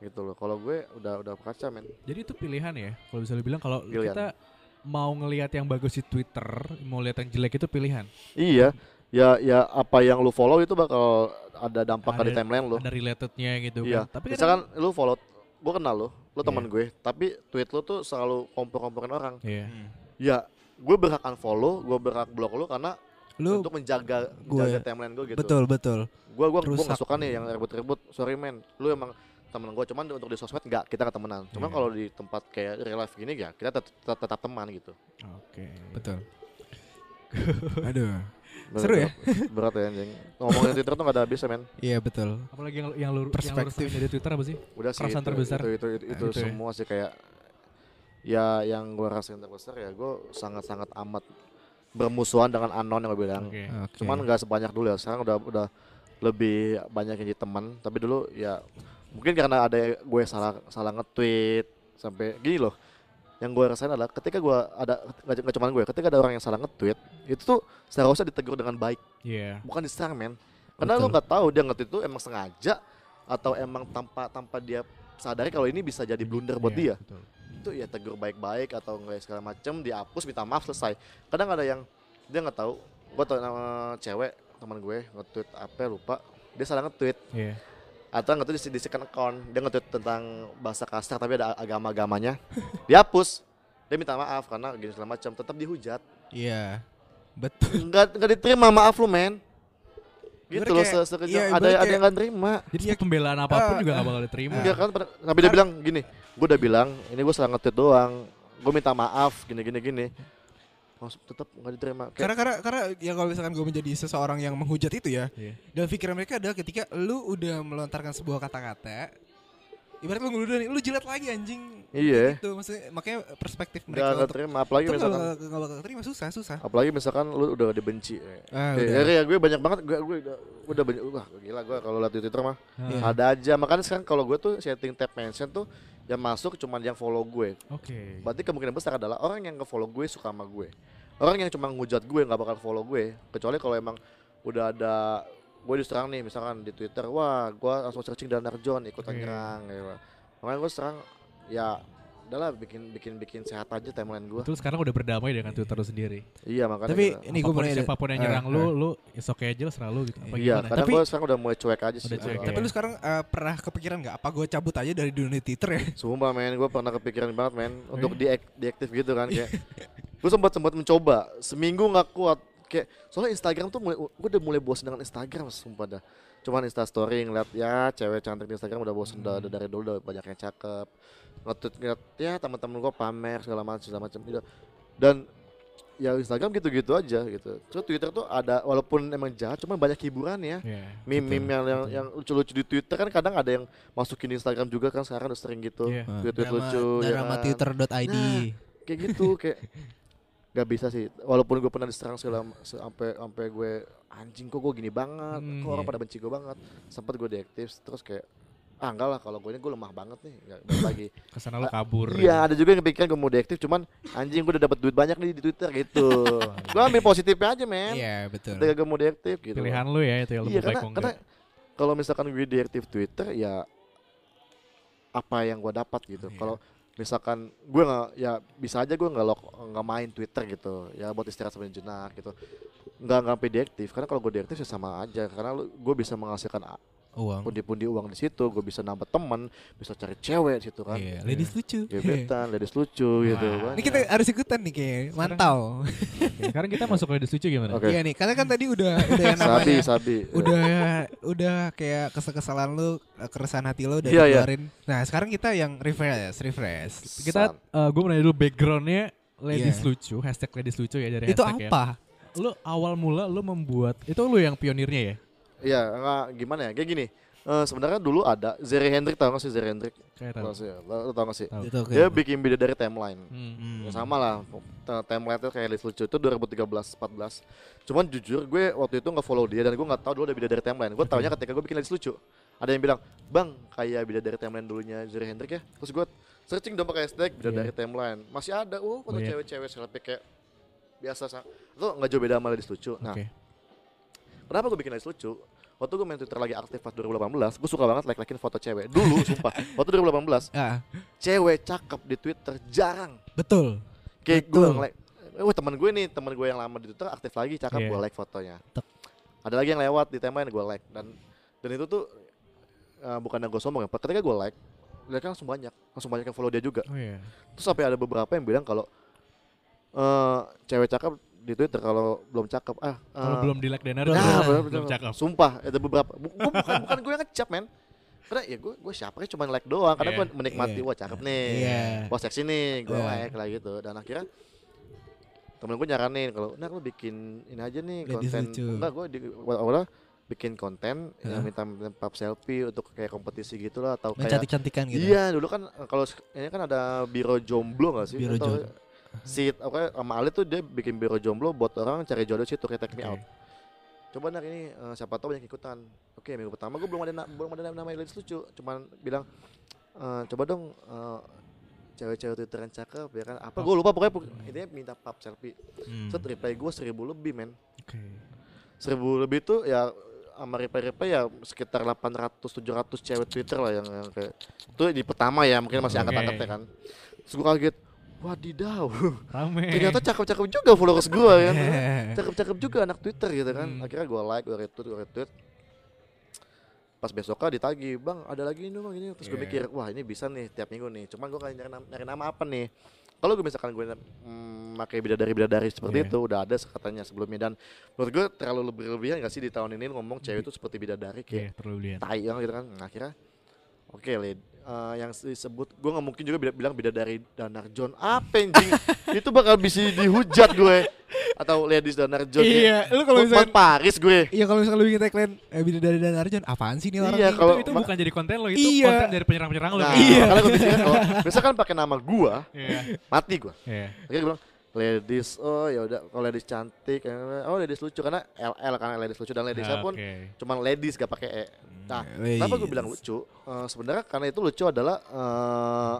Gitu loh. Kalau gue udah udah kaca men. Jadi itu pilihan ya. Kalau bisa dibilang kalau kita mau ngelihat yang bagus di Twitter, mau lihat yang jelek itu pilihan. Iya. Ya ya apa yang lu follow itu bakal ada dampak di Ada- timeline lu. Ada relatednya gitu Iya. kan. Tapi Misalkan lu follow gue kenal lu, lu teman gue, tapi tweet lu tuh selalu kompor-komporin orang. Iya. Ya, gue berhak unfollow, gue berhak block lu karena Lu untuk menjaga gue- menjaga timeline gue gitu. betul betul. Gue gua gua Rusak. nggak suka nih yang ribut-ribut. Sorry men, lu emang temen gue cuman untuk di sosmed nggak kita ketemenan. Cuman Iya. kalau di tempat kayak real life gini ya kita tet- tetap, tetap teman gitu. Oke. Betul. [LAUGHS] Aduh. Berat- Seru ya? Berat ya anjing. Ngomongin Twitter tuh gak ada habisnya men. Iya betul. Apalagi yang yang lu yang lu Perspektif. rasain dari Twitter apa sih? Udah sih Kerasan itu, terbesar. itu itu itu, itu Gitu ya. semua sih kayak ya yang gue rasain terbesar ya gue sangat-sangat amat bermusuhan dengan anon yang gue bilang. Oke. Oke. Cuman nggak sebanyak dulu ya. Sekarang udah udah lebih banyak yang jadi teman. Tapi dulu ya mungkin karena ada gue salah salah nge-tweet sampai gini loh. Yang gue rasain adalah ketika gue ada nggak cuma gue, ketika ada orang yang salah nge-tweet, itu tuh seharusnya ditegur dengan baik, Iya. bukan diserang men. Karena lo Betul. nggak tahu dia nge-tweet itu emang sengaja atau emang tanpa tanpa dia sadari kalau ini bisa jadi blunder buat Iya, dia betul. itu ya tegur baik-baik atau nggak segala macem dihapus minta maaf selesai kadang ada yang dia nggak tahu gue tau nama cewek teman gue nge-tweet apa lupa dia salah nge-tweet Iya. Atau nge-tweet di, di second account dia nge-tweet tentang bahasa kasar tapi ada agama-agamanya dihapus dia minta maaf karena gini segala macam tetap dihujat Iya. Betul. nggak nggak diterima maaf lu men gitu loh se- sekejam iya, ada ada yang nggak terima Jadi Iya. pembelaan apa pun Ah, juga ah. gak bakal diterima. Enggak kan, tapi dia bilang gini, gue udah bilang ini gue salah nge-tweet doang, gue minta maaf gini gini gini, Tetap nggak diterima. Kayak, Karena karena karena ya kalau misalkan gue menjadi seseorang yang menghujat itu ya, Iya. dalam pikiran mereka adalah ketika lu udah melontarkan sebuah kata-kata, ibarat lu ngeludahin, lu jilat lagi anjing. iya, Gitu, maksudnya makanya perspektif mereka nggak untuk terima. Apalagi itu misalkan, bakal, nggak bakal terima susah susah. apalagi misalkan lu udah dibenci. Ah, Kayak, udah. ya, ya, gue banyak banget, gue gue udah, banyak, wah gila gue kalau lihat di Twitter mah Ah, Iya. ada aja. Makanya sekarang kalau gue tuh setting tab mention tuh yang masuk cuman yang follow gue. Oke. Berarti kemungkinan besar adalah orang yang nge-follow gue suka sama gue. Orang yang cuma ngujat gue nggak bakal follow gue. Kecuali kalau emang udah ada gue diserang nih misalkan di Twitter, wah gue langsung searching dan Narjon ikutan Oke. nyerang gitu. Makanya gue serang ya udahlah bikin bikin bikin sehat aja timeline gue. Itu sekarang udah berdamai dengan Twitter lu sendiri. Iya makanya. Tapi kita- ini gue apa pun, mau siapa pun yang nyerang Ah, lu, ah. lu is oke aja lah serah lu gitu. Apa iya, gimana? Tapi- gue sekarang udah mulai cuek aja sih. Udah cuek. Tapi lu sekarang eh, pernah kepikiran nggak apa gue cabut aja dari dunia Twitter ya? [LAUGHS] Sumpah men, gue pernah kepikiran banget men untuk diak diaktif gitu kan kayak. gue sempat sempat mencoba seminggu nggak kuat kayak soalnya Instagram tuh mulai gue udah mulai bosan dengan Instagram sumpah dah. Cuman Insta story ngeliat ya cewek cantik di Instagram udah bosan udah, Hmm. udah dari dulu udah banyak yang cakep. Ngetweet ngeliat ya teman-teman gue pamer segala macam segala macam gitu. Dan ya Instagram gitu-gitu aja gitu. Terus Twitter tuh ada walaupun emang jahat cuman banyak hiburan ya Iya. meme-meme yang, yang lucu-lucu di Twitter kan kadang ada yang masukin di Instagram juga kan sekarang udah sering gitu Iya. tweet-tweet Drama- lucu ya drama kan. twitter.id. Nah. kayak gitu kayak [LAUGHS] nggak bisa sih. Walaupun gue pernah diserang segala se- sampai sampai gue anjing kok gue gini banget? Hmm, kok orang iya. pada benci gue banget? Sempat gue deaktif terus kayak ah enggak lah kalau gue ini gue lemah banget nih. Nggak lagi. [LAUGHS] Ke sana lu kabur. iya ada juga yang kepikiran gue mau deaktif cuman anjing gue udah dapat duit banyak nih di Twitter gitu. [LAUGHS] Gue ambil positifnya aja men. Iya betul. ketika gue mau deaktif gitu. Pilihan lu ya itu ya lu iya karena, karena kalau misalkan gue deaktif Twitter ya apa yang gue dapat gitu. Iya. kalau misalkan gue nggak ya bisa aja gue nggak lock nggak main Twitter gitu ya buat istirahat sejenak gitu. Nggak nggak sampai deaktif karena kalau gue deaktif ya sama aja karena gue bisa menghasilkan Uang. pundi-pundi uang di situ gue bisa nambah teman bisa cari cewek di situ kan Iya, ladies lucu. gebetan [LAUGHS] ladies lucu gitu Wah. kan Ini kita harus ikutan nih kayak mantau. Oke, Sekarang kita masuk ke lucu gimana? Oke. Iya nih, karena kan tadi udah udah yang sabi namanya sabi udah udah kayak kesel-kesalan lu, keresahan hati lu udah Iya, iya. dikeluarin. Nah, sekarang kita yang refresh, refresh. Kita gue mau nanya dulu backgroundnya ladies Iya. lucu, hashtag ladies lucu ya dari Itu hashtag ya. apa? Lu awal mula lu membuat itu lu yang pionirnya ya? Iya, enggak gimana ya? Kayak gini. Eh, sebenarnya dulu ada Zeri Hendrik tau gak sih Zeri Hendrik? Kayak Tau tahu. sih, lo, tau gak sih? Tahu. Oke. Dia bikin video dari timeline. Hmm. Hmm. Ya sama lah, timeline itu kayak list lucu itu 2013-14 Cuman jujur gue waktu itu nggak follow dia dan gue nggak tahu dulu ada video dari timeline Gue taunya ketika gue bikin list lucu Ada yang bilang, bang kayak video dari timeline dulunya Zeri Hendrik ya Terus gue searching dong pakai hashtag video Iya. dari timeline Masih ada, oh foto Oh, iya. cewek-cewek selfie kayak biasa sa- Itu nggak jauh beda sama list lucu Nah Oke. Kenapa gue bikin list lucu? Waktu gue main Twitter lagi aktif pas 2018 Gue suka banget like-likein foto cewek Dulu [LAUGHS] sumpah, waktu 2018 Ah, Cewek cakep di Twitter jarang betul. kayak gue nge-like oh teman gue nih teman gue yang lama di Twitter aktif lagi cakep Iya. gue like fotonya Tek. ada lagi yang lewat di timeline gue like dan dan itu tuh uh, bukannya gue sombong ya ketika gue like mereka langsung banyak langsung banyak yang follow dia juga Oh iya. terus sampai ada beberapa yang bilang kalau eh cewek cakep di Twitter kalau belum cakep ah Kalau eh, belum di like Denar nah, belum, belum cakep. Sumpah, ada beberapa. Gua bukan bukan gue yang ngecap, men. Karena ya gue gue siapa cuma like doang. Karena Iya. gue menikmati Iya. wah cakep nih. Iya. Wah seksi nih, gue Iya. like lah gitu. Dan akhirnya temen gue nyaranin kalau, nah lu bikin ini aja nih Ladies konten. lucu. Enggak, gue di awalnya bikin konten yang Hah? minta minta pub selfie untuk kayak kompetisi gitu lah atau Yang kayak cantik-cantikan gitu. Iya, dulu kan kalau ini kan ada biro jomblo gak sih? Biro Atau jomblo. Si apa sama Ali tuh dia bikin biro jomblo buat orang cari jodoh situ kayak take me Oke. out. Coba nak ini eh, siapa tahu banyak ikutan. Oke, minggu pertama gue belum ada belum ada nama list lucu, cuman bilang eh, coba dong eh, cewek-cewek Twitter yang cakep ya kan. Apa gue lupa pokoknya pok- intinya minta pub selfie. Hmm. Set reply gue seribu lebih men. Oke. Seribu lebih tuh ya sama reply-reply ya sekitar 800 700 cewek Twitter lah yang, yang kayak itu di pertama ya mungkin masih Oke. angkat-angkatnya kan. Terus gue kaget, wadidaw. Rame. Ternyata cakep-cakep juga followers gue kan. [LAUGHS] Cakep-cakep juga anak Twitter gitu kan. Hmm. Akhirnya gue like, gue retweet, gue retweet. Pas besoknya ditagi, bang ada lagi ini bang ini. Terus gue Yeah. mikir, wah ini bisa nih tiap minggu nih. Cuman gue nyari, nyari, nyari nama apa nih. Kalau gue misalkan gue mm, pakai bidadari-bidadari seperti Yeah. itu udah ada katanya sebelumnya dan menurut gue terlalu lebih-lebihan gak sih di tahun ini ngomong cewek itu seperti bidadari kayak Iya, terlalu tai yang gitu kan nah, akhirnya oke lid eh, yang disebut gue nggak mungkin juga bila- bilang bidadari danar John apa anjing [LAUGHS] itu bakal bisa dihujat gue atau ladies danar John Iya, lu kalau misalkan Paris gue Iya kalau misalkan lu bikin tagline eh, Bida dari Dan Arjun apaan sih nih orang Iya, kalau- itu, itu bukan jadi konten lo, itu Iya. konten dari penyerang-penyerang lo. nah Iya. gue pikir kalau misalkan pakai nama gue Iya. mati gue Iya. akhirnya gue bilang ladies oh ya udah kalau ladies cantik eh, oh ladies lucu karena LL karena ladies lucu dan ladiesnya pun cuman ladies gak pakai e nah Ladies. kenapa gue bilang lucu Eh, sebenarnya karena itu lucu adalah eh,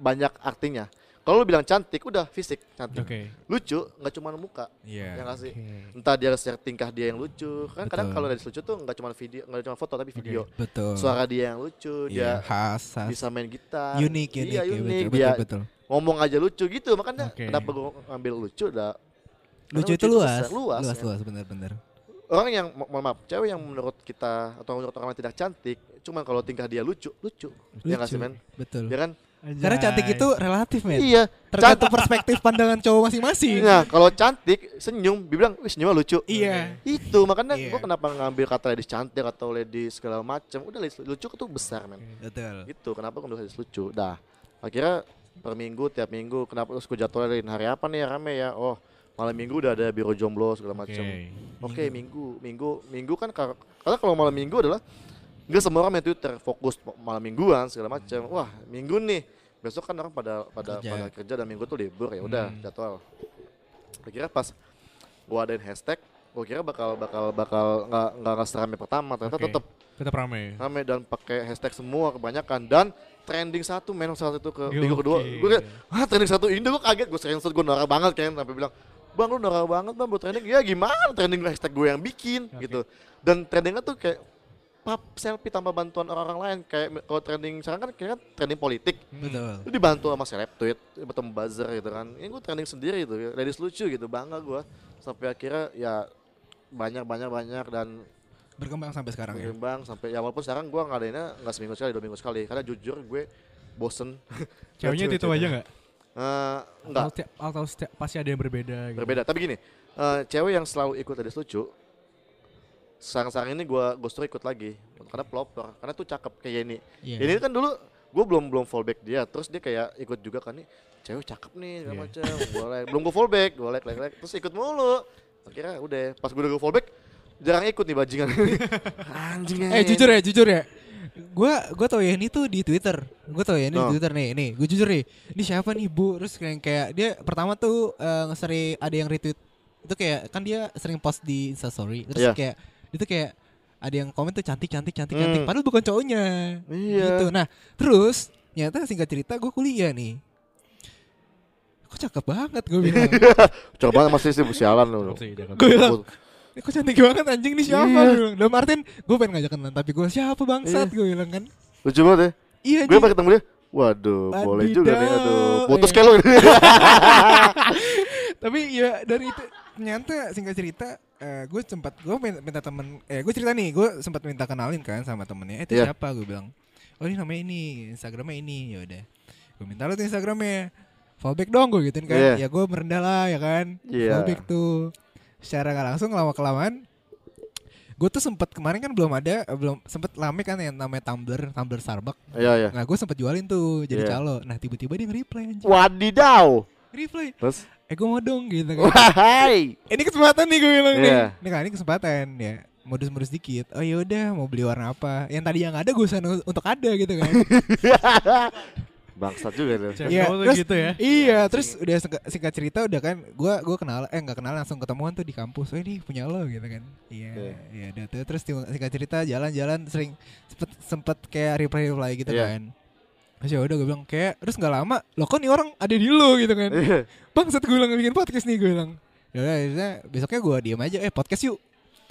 banyak artinya kalau lu bilang cantik udah fisik cantik Oke. lucu nggak cuma muka Iya. ya nggak sih Oke. entah dia share tingkah dia yang lucu kan kadang Betul. kalau dari lucu tuh nggak cuma video nggak cuma foto tapi video Betul. suara dia yang lucu Iya, dia khas, khas. bisa main gitar unik, unik, iya ya, unik betul, dia betul, betul. Ngomong aja lucu gitu makanya Oke. kenapa gue ngambil lucu udah karena Lucu itu luas, besar, luas, luas, ya. luas, benar-benar. orang yang mo- mohon maaf cewek yang menurut kita atau menurut orang lain tidak cantik cuman kalau tingkah dia lucu lucu ya nggak sih men Betul. ya kan Karena cantik itu relatif, men. iya Tergantung perspektif pandangan cowok masing-masing. Nah, kalau cantik, senyum, dibilang, wih senyumnya lucu. Iya. Itu makanya Iya. gua kenapa ngambil kata ladies cantik atau ladies segala macam. Udah ladies lucu itu besar, men. Betul. Gitu. Kenapa gua nulis ladies lucu? Dah. Akhirnya per minggu tiap minggu kenapa terus gue jadwalin hari apa nih yang rame ya? Oh, malam minggu udah ada biro jomblo segala macam. Oke. Oke, minggu, minggu, minggu kan kar- karena kalau malam minggu adalah nggak semua orang main Twitter, fokus malam mingguan segala macam. Wah, minggu nih. Besok kan orang pada pada Kerja. pada kerja dan minggu tuh libur ya udah Hmm. jadwal. Kira pas gua adain hashtag, gua kira bakal bakal bakal nggak nggak nggak serame pertama, ternyata Oke. tetap Tetap rame. rame dan pakai hashtag semua kebanyakan dan trending satu men saat itu ke minggu kedua. Gue kayak ah trending satu? Ini gue kaget gue screenshot gue norak banget kan sampai bilang bang lu norak banget bang buat trending. Ya gimana trending hashtag gue yang bikin Oke. gitu. Dan trendingnya tuh kayak pap selfie tanpa bantuan orang-orang lain. Kayak kalau trending sekarang kan kayak kan trending politik. Betul. itu dibantu sama seleb tweet atau buzzer gitu kan. Ini gue trending sendiri itu ladies lucu gitu bangga gue sampai akhirnya ya banyak banyak banyak. Dan Berkembang sampai sekarang ya. berkembang sampai ya walaupun sekarang gue ngadainnya nggak seminggu sekali dua minggu sekali. Karena jujur gue bosen. [LAUGHS] Ceweknya itu, aja nggak? Eh, enggak Atau, setiap, atau setiap, pasti ada yang berbeda gitu. berbeda. Tapi gini eh, cewek yang selalu ikut ada lucu. Sekarang-sekarang ini gue gue ikut lagi. Karena pelopor karena tuh cakep kayak ini Iya. ini kan dulu gue belum belum fallback dia. Terus dia kayak ikut juga kan nih cewek cakep nih segala Iya. macam gue like belum gue fallback gue like like like. Terus ikut mulu. Akhirnya udah pas gue udah gue fallback jarang ikut nih bajingan. [LAUGHS] Anjing. Eh jujur ya, jujur ya. Gua gua tau ya ini tuh di Twitter. Gua tau ya ini Oh. di Twitter nih. Nih, gue jujur nih. Ini siapa nih, Bu? Terus kayak, kayak dia pertama tuh eh, sering ada yang retweet. Itu kayak kan dia sering post di Insta story. Terus Iya. kayak itu kayak ada yang komen tuh cantik cantik cantik Hmm. cantik padahal bukan cowoknya. Iya. Gitu. Nah, terus ternyata singkat cerita gue kuliah nih. Kok cakep banget gue bilang. [LAUGHS] Coba masih sih sialan lu. Gue bilang "Eh, kok cantik banget anjing nih siapa Iya. bilang. Dalam artian gue pengen ngajak kenalan tapi gue siapa bangsat Iya. gue bilang kan. Lucu banget ya. Iya Gue pas ketemu dia, waduh, boleh juga nih, aduh, putus Iya. kayak. [LAUGHS] Tapi ya dari itu ternyata singkat cerita gue sempat gue minta, temen eh gue cerita nih gue sempat minta kenalin kan sama temennya eh itu Iya. siapa gue bilang oh ini namanya ini instagramnya ini ya udah gue minta lo tuh instagramnya fallback dong gue gituin kan Iya. ya gue merendah lah ya kan Iya. fallback tuh secara nggak langsung lama kelamaan gue tuh sempat kemarin kan belum ada eh, belum sempet lame kan yang namanya Tumblr Tumblr Starbucks Iya, iya. nah gue sempet jualin tuh jadi Iya. calo nah tiba-tiba dia nge-reply Wadidaw. reply Terus, eh gue mau dong gitu kan wahai. ini kesempatan nih gue bilang nih. Iya. Ini kan ini kesempatan ya. Modus-modus dikit. Oh ya udah mau beli warna apa? Yang tadi yang ada gue sana untuk ada gitu kan. [LAUGHS] Bangsat juga lu. Iya, terus- gitu ya. iya, terus udah singkat, cerita udah kan gua gua kenal eh nggak kenal langsung ketemuan tuh di kampus. Oh ini punya lo gitu kan. Iya, Iya. iya udah tuh terus singkat cerita jalan-jalan sering sempet sempet kayak reply-reply gitu Iya. kan. Terus ya udah gue bilang kayak terus nggak lama lo kok nih orang ada di lo gitu kan. Iya. Bangsat gue bilang bikin podcast nih gue bilang. Ya udah besoknya gue diem aja eh podcast yuk.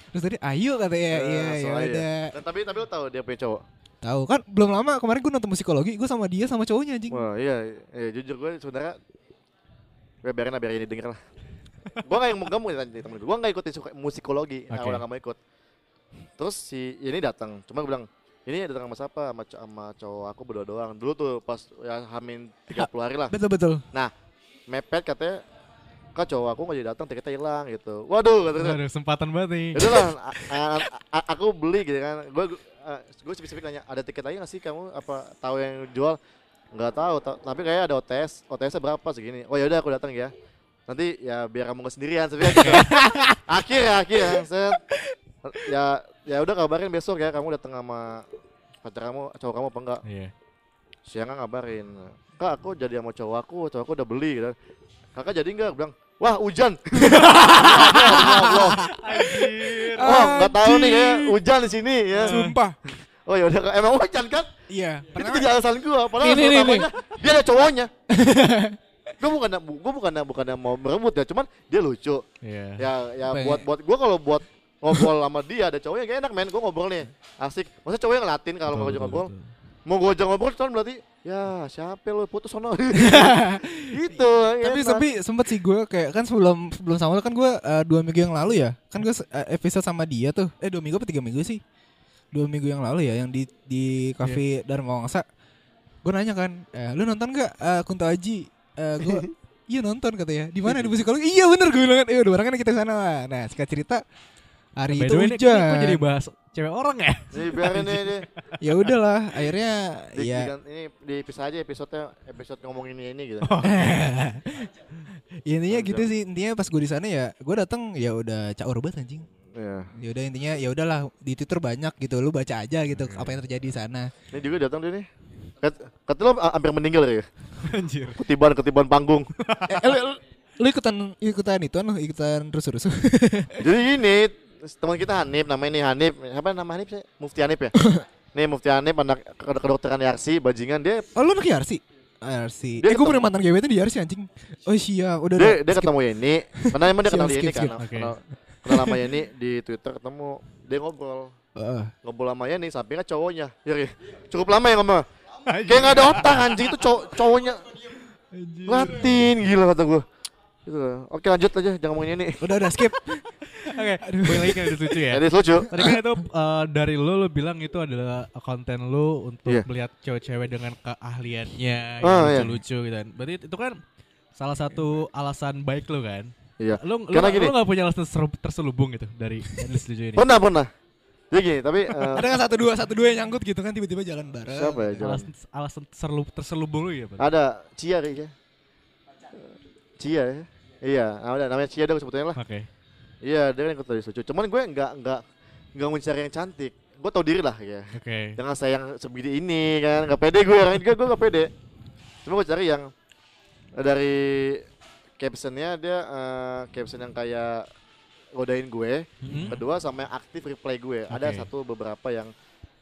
Terus tadi ayo katanya Eh, iya ya udah. Dan tapi tapi lu tahu dia punya cowok. Tahu kan belum lama kemarin gue nonton musikologi gue sama dia sama cowoknya anjing. Wah, iya, iya jujur gue sebenarnya gue biarin lah biarin denger lah. gue gak yang mau gak mau temen gue, gue gak ikutin suka musikologi, Oke. awalnya gak mau ikut. Terus si ini datang, cuma gue bilang ini datang sama siapa? Sama, sama cowok aku berdua doang. Dulu tuh pas ya hamin 30 hari lah. Betul betul. Mepet katanya kak cowok aku gak jadi datang tiketnya hilang gitu. Waduh katanya. Aduh, kesempatan banget nih. Itu lah, aku beli gitu kan. Gue gue spesifik nanya, ada tiket lagi nggak sih kamu? Apa tahu yang jual? Nggak tahu, ta- tapi kayak ada OTS. OTS berapa segini? Oh ya udah aku datang ya. Nanti ya biar kamu nggak sendirian sebenarnya gitu. [LAUGHS] akhir ya, akhir ya. Saya ya ya udah kabarin besok ya kamu datang sama pacar kamu, cowok kamu apa enggak? Iya. Siang ngabarin. Kak aku jadi sama cowok aku, cowok aku udah beli gitu. Kakak jadi enggak? Bilang, wah hujan. [LAUGHS] Ya Allah. Oh, nggak tahu nih kayak hujan di sini ya. Sumpah. Oh ya udah emang hujan kan? Iya. Itu jadi alasan gua. Padahal nih, nih, pertamanya dia ada cowoknya. [LAUGHS] gua bukan gua bukan bukan mau merebut ya, cuman dia lucu. Iya. Ya ya Apa ya? buat buat gua kalau buat ngobrol sama dia ada cowoknya kayak enak men, gua ngobrol nih. Asik. Masa cowoknya ngelatin kalau betul, ngobrol. Mau gua ajak ngobrol kan berarti? Ya siapa lu putus sono. [LAUGHS] gitu. tapi enak. tapi sempet sih gue kayak kan sebelum sebelum sama kan gue eh, dua minggu yang lalu ya? Kan gue episode sama dia tuh. Eh dua minggu apa tiga minggu sih? Dua minggu yang lalu ya yang di di cafe Dharma Wangsa gue nanya kan eh, lu nonton gak uh, Kunto Aji? Eh, gue [LAUGHS] iya nonton katanya. Di mana? Di musikologi? Iya bener gue bilang kan. Eh udah kan kita sana lah. Nah singkat cerita hari By itu way, ini hujan kok jadi bahas cewek orang ya? Nih biarin nih, nih. [LAUGHS] ya udahlah akhirnya Di, ya digan- ini dipisah aja episode episode ngomongin ini ini gitu. Ya, [LAUGHS] intinya gitu sih intinya pas gue di sana ya gue datang ya udah caur banget anjing Iya. ya udah intinya ya udahlah di Twitter banyak gitu lu baca aja gitu Oke. apa yang terjadi di sana Ini juga datang dia nih. Kat, kata lo ah, hampir meninggal ya? [LAUGHS] Anjir. Ketiban ketiban panggung. eh, lu, lu- lu ikutan ikutan itu lu ikutan rusuh rusuh Jadi gini, teman kita Hanif, namanya ini Hanif. Apa nama Hanif sih? Mufti Hanif ya? [LAUGHS] nih Mufti Hanif anak ke- kedokteran Yarsi, bajingan dia oh lu anak Yarsi Yarsi Dia eh gue punya mantan GBT di Yarsi anjing oh siap udah dia, udah dia skip. ketemu Yeni. Karena emang dia [LAUGHS] kenal skip, Yeni skip. kan. Kenal, kenal sama Yeni di Twitter ketemu. Dia ngobrol. Heeh. Ngobrol sama Yeni, sampingnya cowoknya. Ya. Cukup lama ya ngomong. Kayak gak ada otak anjing itu cow cowoknya. Latin gila kata gue. Gitu. Oke lanjut aja, jangan ngomongin ini. udah udah skip [LAUGHS] Oke, balik lagi ke yang lucu ya. Jadi lucu. Tadi kan itu eh, dari lu lu bilang itu adalah konten lu untuk Iya. melihat cewek-cewek dengan keahliannya yang Oh, iya. lucu-lucu gitu kan. Berarti itu kan salah satu alasan baik lu kan. Iya. Lu lu, Karena gini. lu gak punya alasan terselubung gitu dari list lucu ini. Pernah pernah. Jadi gini, tapi eh, ada kan satu dua satu dua yang nyangkut gitu kan tiba-tiba jalan bareng siapa ya jalan? Alasan alasan terselub- terselubung lu ya, Pak? Ada Cia kayaknya. Cia ya. Iya, ada namanya Cia dong sebetulnya lah. Oke. Iya, dia kan ikut tadi lucu. Cuman gue nggak nggak nggak mencari yang cantik. Gue tau diri lah ya. Oke. Jangan saya yang sebidi ini kan, nggak pede gue orang juga gue nggak pede. Cuma gue cari yang eh, dari captionnya dia eh, caption yang kayak godain gue. Mhm. Kedua sama yang aktif reply gue. Ada Oke. satu beberapa yang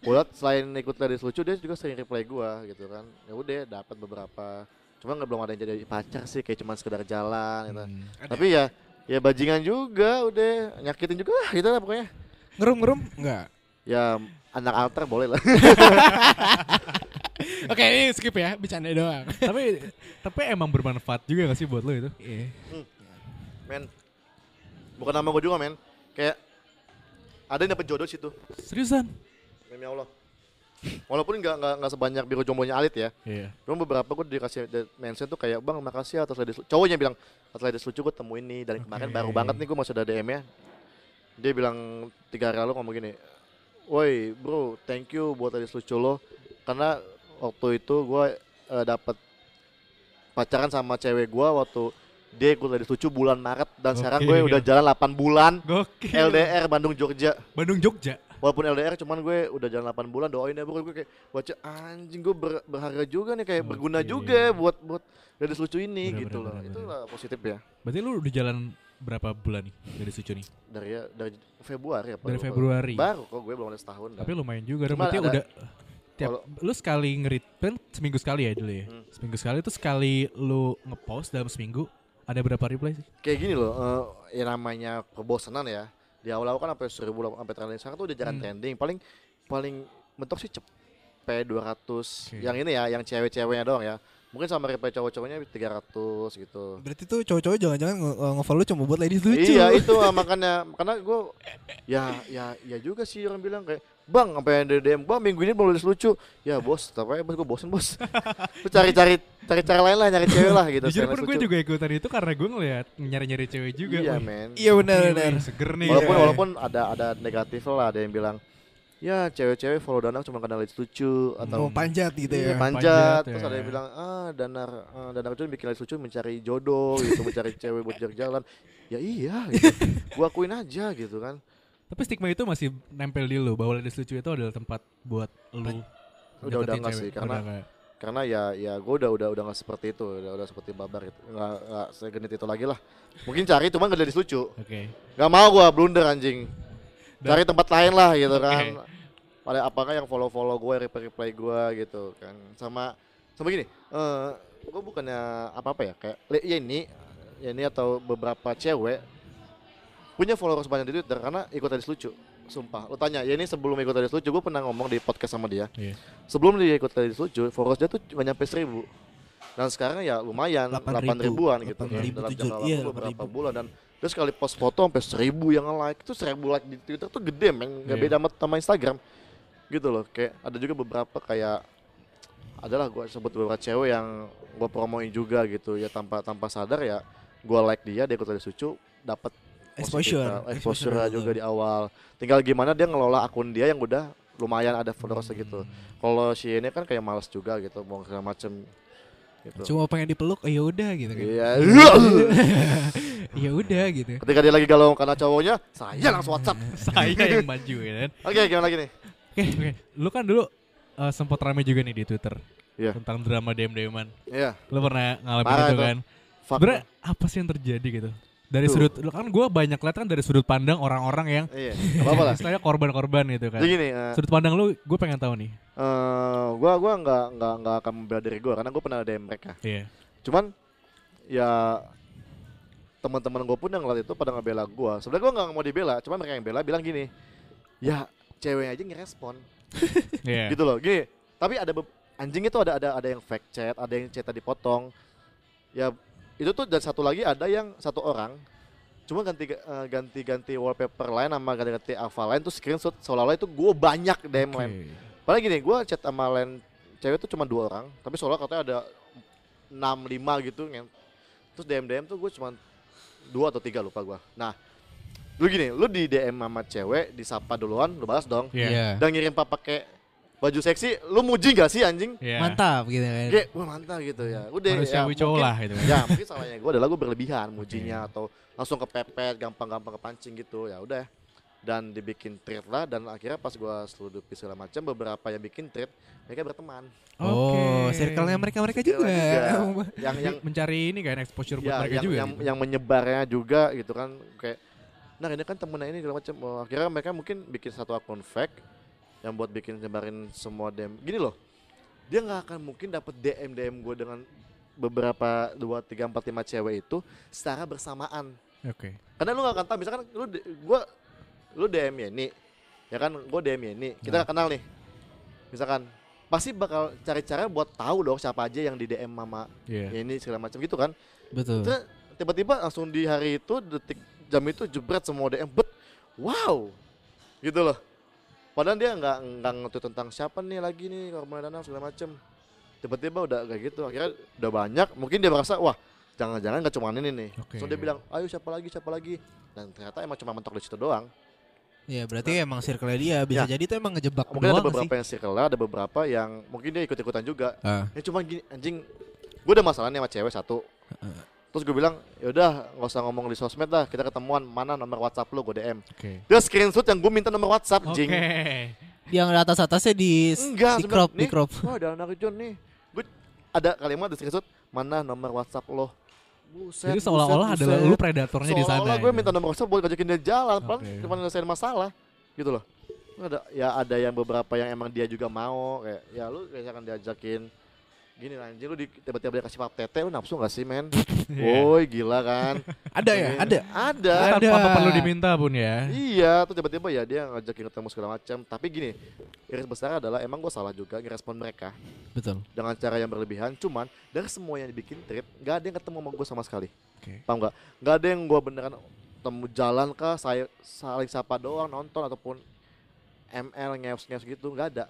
liat selain ikut tadi lucu dia juga sering reply gue gitu kan. Ya udah dapat beberapa. Cuma nggak belum ada yang jadi pacar sih kayak cuma sekedar jalan gitu. Hmm. Tapi ya ya bajingan juga udah nyakitin juga lah gitu lah pokoknya. Ngerum-ngerum? Enggak. Ya anak alter boleh lah. [LAUGHS] Oke, ini skip ya, bercanda doang. [LAUGHS] tapi tapi emang bermanfaat juga gak sih buat lo itu? Iya. men. Bukan nama gue juga men. Kayak ada yang dapet jodoh situ. Seriusan? Demi Allah. Walaupun nggak nggak sebanyak biro jombonya Alit ya. Iya. Cuma beberapa gue dikasih mention tuh kayak bang makasih ya atas ladies. Cowoknya bilang atas ladies lucu gue temuin nih dari kemarin baru banget nih gue masih ada DM ya. Dia bilang tiga hari lalu ngomong gini, woi bro thank you buat ladies lucu lo karena waktu itu gue eh, dapat pacaran sama cewek gue waktu dia ikut ladies lucu bulan Maret dan sekarang gue Gokil. udah jalan 8 bulan Gokil. LDR Bandung Jogja Bandung Jogja. Walaupun LDR cuman gue udah jalan 8 bulan doain ya bro gue kayak baca anjing gue ber- berharga juga nih kayak berguna Oke. juga buat buat gadis lucu ini Bener, gitu bener, loh bener, itu bener. lah positif ya Berarti lu udah jalan berapa bulan nih dari Sucu nih? dari ya dari Februari apa Dari. Februari. baru kok gue belum ada setahun dah. Tapi lumayan juga. dong. Cuma Berarti ada- udah tiap Kalau- lu sekali ngerit kan seminggu sekali ya dulu ya. Hmm. Seminggu sekali tuh sekali lu ngepost dalam seminggu ada berapa reply sih? kayak gini loh eh, ya namanya kebosanan ya di awal-awal kan sampai seribu sampai trending sekarang tuh udah jarang Hmm. trending paling paling mentok sih cepet 200 Oke. yang ini ya yang cewek-ceweknya doang ya mungkin sama reply cowok-cowoknya 300 gitu Berarti tuh cowok-cowok jangan-jangan nge- nge-follow cuma buat ladies lucu. Iya itu [LAUGHS] makanya karena gue ya ya ya juga sih orang bilang kayak bang sampai ada DM bang minggu ini belum nulis lucu ya bos tapi bos gue bosen bos [LAUGHS] lu cari cari cari cara lain lah nyari cewek lah gitu Jujur pun gue juga ikutan itu karena gue ngeliat nyari-nyari cewek juga. iya men Iya benar wih, benar. Seger nih. walaupun Iya. walaupun ada ada negatif lah ada yang bilang ya cewek-cewek follow Danang cuma karena lucu lucu atau Mau panjat gitu Iya, ya. panjat, panjat, terus ya. ada yang bilang ah danar ah, danar itu bikin lucu mencari jodoh gitu mencari cewek buat jalan ya iya gitu. gua akuin aja gitu kan Tapi stigma itu masih nempel di lu bahwa ladies lucu itu adalah tempat buat lu. Udah- udah enggak sih, karena- Udah karena ya ya gue udah udah udah nggak seperti itu udah udah seperti babar gitu nggak nggak segenit itu lagi lah. Mungkin cari cuma nggak jadi lucu. Oke. nggak mau gue blunder anjing. Cari tempat lain lah gitu Oke. kan. Pada apakah yang follow follow gue reply reply gue gitu kan. Sama sama gini eh gue bukannya apa apa ya kayak ya ini ya ini atau beberapa cewek punya followers banyak di twitter karena ikut tadi lucu. Sumpah lu tanya ya ini sebelum ikut tadi lucu gue pernah ngomong di podcast sama dia. Iya. sebelum dia ikut tadi lucu followers dia tuh cuma nyampe seribu. Dan sekarang ya lumayan 8.000, 8 ribuan gitu. 8.000, kan dalam jangka iya, waktu beberapa 8.000. bulan. Dan terus sekali post foto sampai seribu yang like itu seribu like di Twitter tuh gede men. Nggak Iya. beda sama, sama Instagram. Gitu loh kayak ada juga beberapa kayak adalah gue sebut beberapa cewek yang gue promoin juga gitu. Ya tanpa tanpa sadar ya gue like dia dia ikut tadi lucu dapat Exposure. positif, exposure Exposure juga di awal tinggal gimana dia ngelola akun dia yang udah lumayan ada followers gitu kalau si ini kan kayak males juga gitu mau segala macem gitu. Cuma pengen dipeluk, oh ya udah gitu kan. Iya. [LAUGHS] Ya udah gitu. Ketika dia lagi galau karena cowoknya, saya langsung WhatsApp. [LAUGHS] Saya yang maju ya kan. Oke, gimana lagi nih? Oke, oke. Lu kan dulu eh, sempat rame juga nih di Twitter. Iya. Tentang drama DM-DM-an. Iya. Lu pernah ngalamin Parah itu itu. kan? Fuck. Sebenernya apa sih yang terjadi gitu? Dari Tuh. sudut, lu kan gue banyak lihat kan dari sudut pandang orang-orang yang Iya. Apa-apa lah. [LAUGHS] istilahnya korban-korban gitu kan. Jadi gini, eh, Sudut pandang lu, gue pengen tahu nih. eh, gua gua nggak nggak nggak akan membela diri gua karena gua pernah DM mereka. Iya. Cuman ya teman-teman gue pun yang ngeliat itu pada ngebela gua. Sebenarnya gua nggak mau dibela, cuman mereka yang bela bilang gini, ya cewek aja ngerespon. [LAUGHS] Iya. gitu loh gini tapi ada anjing itu ada ada ada yang fake chat ada yang chatnya dipotong ya itu tuh dan satu lagi ada yang satu orang cuma ganti eh, ganti ganti wallpaper lain sama ganti ganti alpha lain tuh screenshot seolah-olah itu gue banyak DM Oke. lain padahal gini gue chat sama lain cewek tuh cuma dua orang tapi seolah katanya ada enam lima gitu terus DM DM tuh gue cuma dua atau tiga lupa gue nah lu gini lu di DM sama cewek disapa duluan lu balas dong Iya. dan ngirim apa pakai baju seksi, lu muji gak sih anjing? Iya. Mantap gitu kan. Kayak wah mantap gitu ya. Udah Manusiawi ya, cowok mungkin- lah gitu kan. Ya mungkin salahnya gue adalah gue berlebihan mujinya atau langsung kepepet, gampang-gampang kepancing gitu. Ya udah. Dan dibikin treat lah dan akhirnya pas gue seludupi segala macam beberapa yang bikin treat mereka berteman. Oh, Oke. circle-nya mereka-mereka Circle juga. juga. [LAUGHS] yang yang mencari ini kan exposure buat ya, mereka yang, juga. yang, gitu. yang menyebarnya juga gitu kan kayak nah ini kan temennya ini segala macam oh, akhirnya mereka mungkin bikin satu akun fake yang buat bikin nyebarin semua DM gini loh dia nggak akan mungkin dapat DM DM gue dengan beberapa dua tiga empat lima cewek itu secara bersamaan. Oke. karena lu gak akan tahu misalkan lu gua lu DM ya ini ya kan? Gue DM ya ini kita gak kenal nih. Misalkan pasti bakal cari cara buat tahu dong siapa aja yang di DM mama Iya. ya ini segala macam gitu kan? Betul. Terus tiba-tiba langsung di hari itu detik jam itu jebret semua DM bet wow gitu loh padahal dia nggak nggak ngerti tentang siapa nih lagi nih korban dana segala macem. Tiba-tiba udah kayak gitu akhirnya udah banyak. Mungkin dia merasa wah jangan-jangan nggak cuma ini nih. Oke. so dia bilang ayo siapa lagi siapa lagi? Dan ternyata emang cuma mentok di situ doang. Ya berarti emang circle dia. Bisa Ya. jadi tuh emang ngejebak mungkin ada beberapa sih. yang circle ada beberapa yang mungkin dia ikut-ikutan juga. Ah. ya cuma gini anjing gue udah masalah nih sama cewek satu terus gue bilang yaudah nggak usah ngomong di sosmed dah kita ketemuan mana nomor WhatsApp lu gue DM Oke. dia screenshot yang gue minta nomor WhatsApp Oke. jing Yang di atas-atasnya di enggak di crop, di crop. wah ada anak John nih gue ada kalimat di screenshot mana nomor WhatsApp lo Buset, Jadi seolah-olah adalah lu predatornya di sana. Seolah-olah gue gitu. minta nomor WhatsApp buat ngajakin dia jalan, Oke. cuma nyelesain masalah, gitu loh. Ada ya ada yang beberapa yang emang dia juga mau kayak ya lu kayak akan diajakin gini lah anjing lu di, tiba-tiba dia kasih pap tete lu nafsu gak sih men? [LAUGHS] Woi gila kan? Ada ya? Ada. Ada. Tanpa Ada. tanpa perlu diminta pun ya. Iya, tuh tiba-tiba ya dia ngajakin ketemu segala macam. Tapi gini, iris besar adalah emang gue salah juga ngerespon mereka Betul. dengan cara yang berlebihan. Cuman dari semua yang dibikin trip, nggak ada yang ketemu sama gue sama sekali. Oke. Paham nggak? Nggak ada yang gue beneran temu jalan kah, saya saling sapa doang nonton ataupun ML ngeus-ngeus gitu, nggak ada.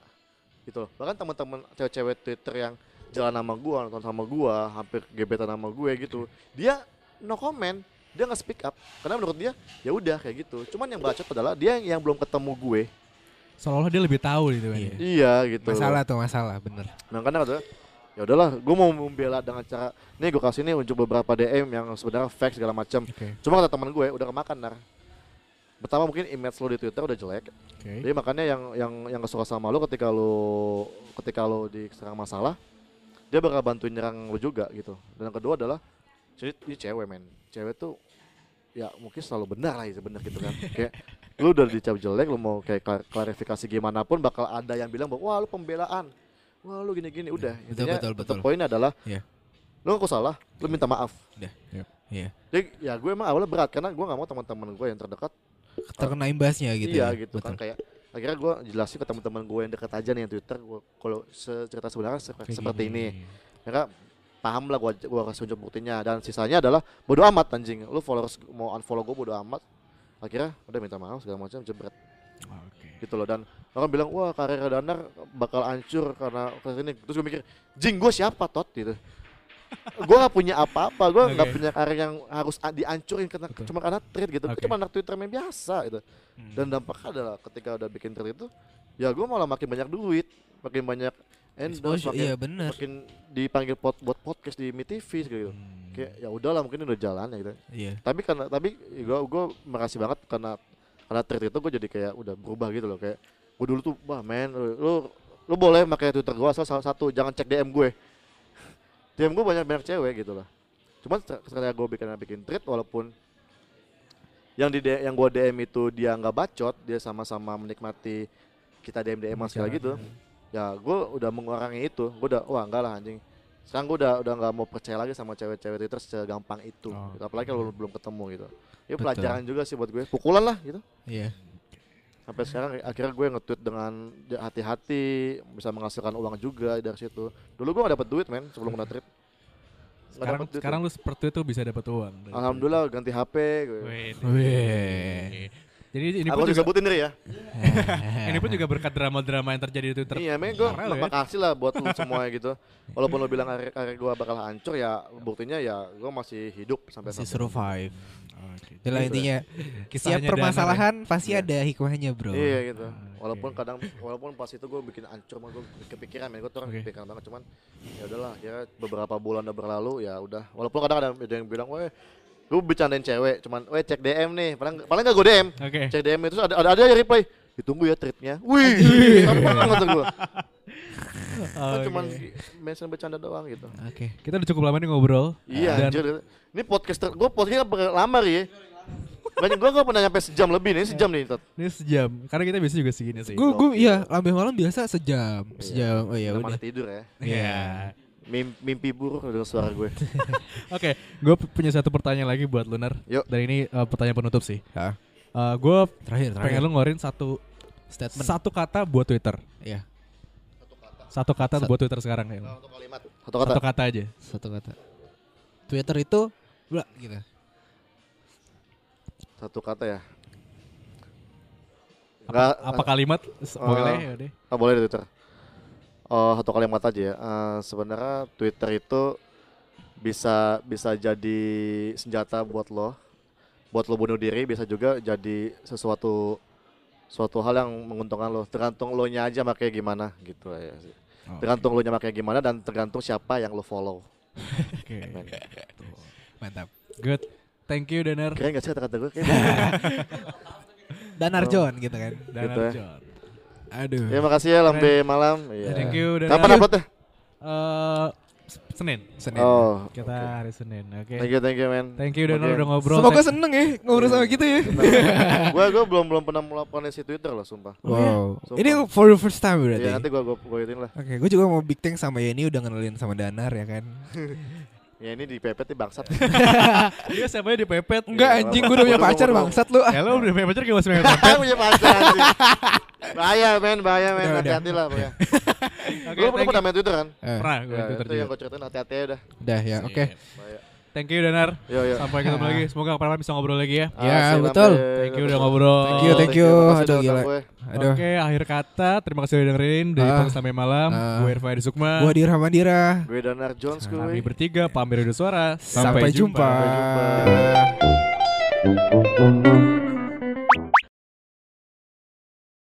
Gitu loh. Bahkan teman-teman cewek-cewek Twitter yang jalan sama gua, nonton sama gua, hampir gebetan sama gue gitu. Dia no comment, dia nggak speak up karena menurut dia ya udah kayak gitu. Cuman yang bacot adalah dia yang, yang belum ketemu gue. Seolah-olah dia lebih tahu gitu kan. Iya. ya. Iya gitu. Masalah tuh masalah, bener. Nah karena kata ya udahlah, gue mau membela dengan cara nih gue kasih nih untuk beberapa DM yang sebenarnya fake segala macam. Oke. Cuma kata teman gue udah kemakan nar. Pertama mungkin image lo di Twitter udah jelek. Oke. Jadi makanya yang yang yang kesuka sama lo ketika lo ketika lo diserang masalah, dia bakal bantuin nyerang lo juga gitu. Dan yang kedua adalah ini cewek men. Cewek tuh ya mungkin selalu benar lah ya benar gitu kan. [LAUGHS] kayak lu udah dicap jelek, lu mau kayak klar- klarifikasi gimana pun bakal ada yang bilang bahwa wah lu pembelaan. Wah lu gini-gini udah. Betul, Intinya betul, betul. poinnya adalah Iya. lu aku salah, lu minta maaf. Iya. Jadi ya gue emang awalnya berat karena gue nggak mau teman-teman gue yang terdekat Terkena imbasnya gitu iya ya. gitu kan Betul. kayak akhirnya gue jelasin ke teman-teman gue yang dekat aja nih yang Twitter gue kalau cerita sebenarnya seperti gini. ini. Mereka paham lah gue gue kasih tunjuk buktinya. Dan sisanya adalah bodo amat anjing. Lu followers mau unfollow gue bodo amat. Akhirnya udah minta maaf segala macam jebret. Oke. gitu loh. Dan orang bilang wah karir Danar bakal hancur karena kayak ini. Terus gue mikir jing gue siapa tot? Gitu gue gak punya apa-apa gue nggak Oke. punya karir yang harus dihancurin karena Betul. cuma karena tweet gitu Oke. cuma anak Twitter main biasa gitu Hmm. dan dampaknya adalah ketika udah bikin tweet itu ya gue malah makin banyak duit makin banyak endorse makin, iya bener. makin dipanggil pot buat podcast di Mi TV gitu Hmm. kayak ya udahlah mungkin udah jalan ya gitu Iya. tapi karena tapi gue gue makasih banget karena karena tweet itu gue jadi kayak udah berubah gitu loh kayak gue dulu tuh wah men lu lu, lu boleh pakai twitter gue asal salah satu jangan cek dm gue dm gue banyak banyak cewek gitu lah cuman se- sekarang gue bikin bikin tweet walaupun yang di yang gue dm itu dia nggak bacot dia sama-sama menikmati kita dm dm sekali gitu. Ya gue udah mengurangi itu. Gue udah wah enggak lah anjing. Sekarang gue udah udah nggak mau percaya lagi sama cewek-cewek Twitter segampang itu Oh. gitu. apalagi kalau belum ketemu gitu. Ya pelajaran juga sih buat gue. Pukulan lah gitu. Iya. Sampai sekarang akhirnya gue nge-tweet dengan hati-hati bisa menghasilkan uang juga dari situ dulu gue gak dapet duit men sebelum kena Nggak Sekarang, dapet duit sekarang lu seperti itu bisa dapat uang. alhamdulillah ganti HP gue. Wih. Wih. Jadi ini Aku pun juga disebutin diri ya. [LAUGHS] ini pun juga berkat drama-drama yang terjadi di Twitter. Iya, men gue ya. makasih lah buat lu semua gitu. Walaupun lu bilang karir, gue bakal hancur ya, buktinya ya gue masih hidup sampai Masih survive. Oke. Itulah Gitu intinya. Setiap Kisahnya permasalahan pasti Iya. ada hikmahnya, Bro. Iya gitu. Walaupun kadang walaupun pas itu gue bikin hancur mah gue kepikiran men gue tuh orang Oke. kepikiran banget cuman ya udahlah ya beberapa bulan udah berlalu ya udah walaupun kadang ada ada yang bilang weh gue bercandain cewek cuman weh cek DM nih paling paling gak gue DM Oke. cek DM itu ada ada ada yang reply ditunggu ya treatnya wih apa banget gue kan Oke. cuman mention bercanda doang gitu Oke. Kita udah cukup lama nih ngobrol. iya Dan anjir ini podcast ter- gue podcast lama ya banyak gue gak pernah nyampe sejam lebih nih sejam nih Tot. ini sejam. Karena kita biasa juga segini sih. Gue gue iya lambe malam biasa sejam, Iya. sejam. Oh ya Udah tidur ya Iya. Mim- mimpi buruk dengan suara gue [LAUGHS] Oke, gue punya satu pertanyaan lagi buat Lunar. Yuk. Dan ini eh, pertanyaan penutup sih. Hah? gue Terakhir, terakhir. pengen lu ngeluarin satu statement. satu kata buat Twitter. Iya, Satu kata buat Twitter sekarang ya. Satu kalimat. Satu kata. Satu kata aja. satu kata. Twitter itu bla gitu. Satu kata ya. Apa, Enggak apa kalimat? S- Boleh Eh, ya udah. ah, boleh di Twitter. Oh, satu kalimat aja ya. Eh, sebenarnya Twitter itu bisa bisa jadi senjata buat lo. Buat lo bunuh diri bisa juga jadi sesuatu suatu hal yang menguntungkan lo. Tergantung lo nya aja makanya gimana gitu ya sih. Tergantung lo nya makanya gimana dan tergantung siapa yang lo follow. Oke. Mantap. Good. Thank you Danar. Keren gak sih kata-kata gue? Kayaknya [LAUGHS] Dan Arjon gitu kan. Danar Gitu ya. John. Aduh. Ya makasih ya lambe malam. Iya. Thank you Danar. Kapan uploadnya? Eh, S- Senin. Senin. Oh, Kita hari Senin. Oke. thank you, thank you, man. Thank you Danar Oke. udah ngobrol. Semoga seneng ya ngobrol sama kita ya. gue gue belum belum pernah melakukan si Twitter loh, sumpah. Wow. Sumpah. Ini for the first time berarti. Iya nanti gue gue gue ituin lah. Oke, gue juga mau big thanks sama Yeni udah kenalin sama Danar ya kan. [LAUGHS] Ya ini di pepet nih bangsat. [LAUGHS] Dia siapa ya dipepet? Enggak Iya, anjing, gue udah punya pacar bangsat lu. Ya lo udah punya pacar gak masih punya pepet? Kita punya pacar anjing. Bahaya men, bahaya men, Udah, udah. hati-hati lah pokoknya. [LAUGHS] Oke, Gue thank pernah main Twitter kan? Eh, Pernah gue Ya, Twitter itu yang juga. gue ceritain hati-hati ya udah. Udah ya, oke. Bahaya. Thank you Danar. Yo yo. Sampai ketemu lagi. [LAUGHS] Semoga kapan-kapan bisa ngobrol lagi ya. Ya, Asik, betul. Thank you udah ngobrol. Thank you, thank you. Aduh, udah gila. gue. Aduh. Oke, akhir kata. Terima kasih udah dengerin dari Ah. Pagi sampai malam. Ah. Gue Irfan Sukma. Gua di Ramadira. Gue Danar Jones Kami gue. bertiga pamir di suara. Sampai, jumpa. Sampai jumpa.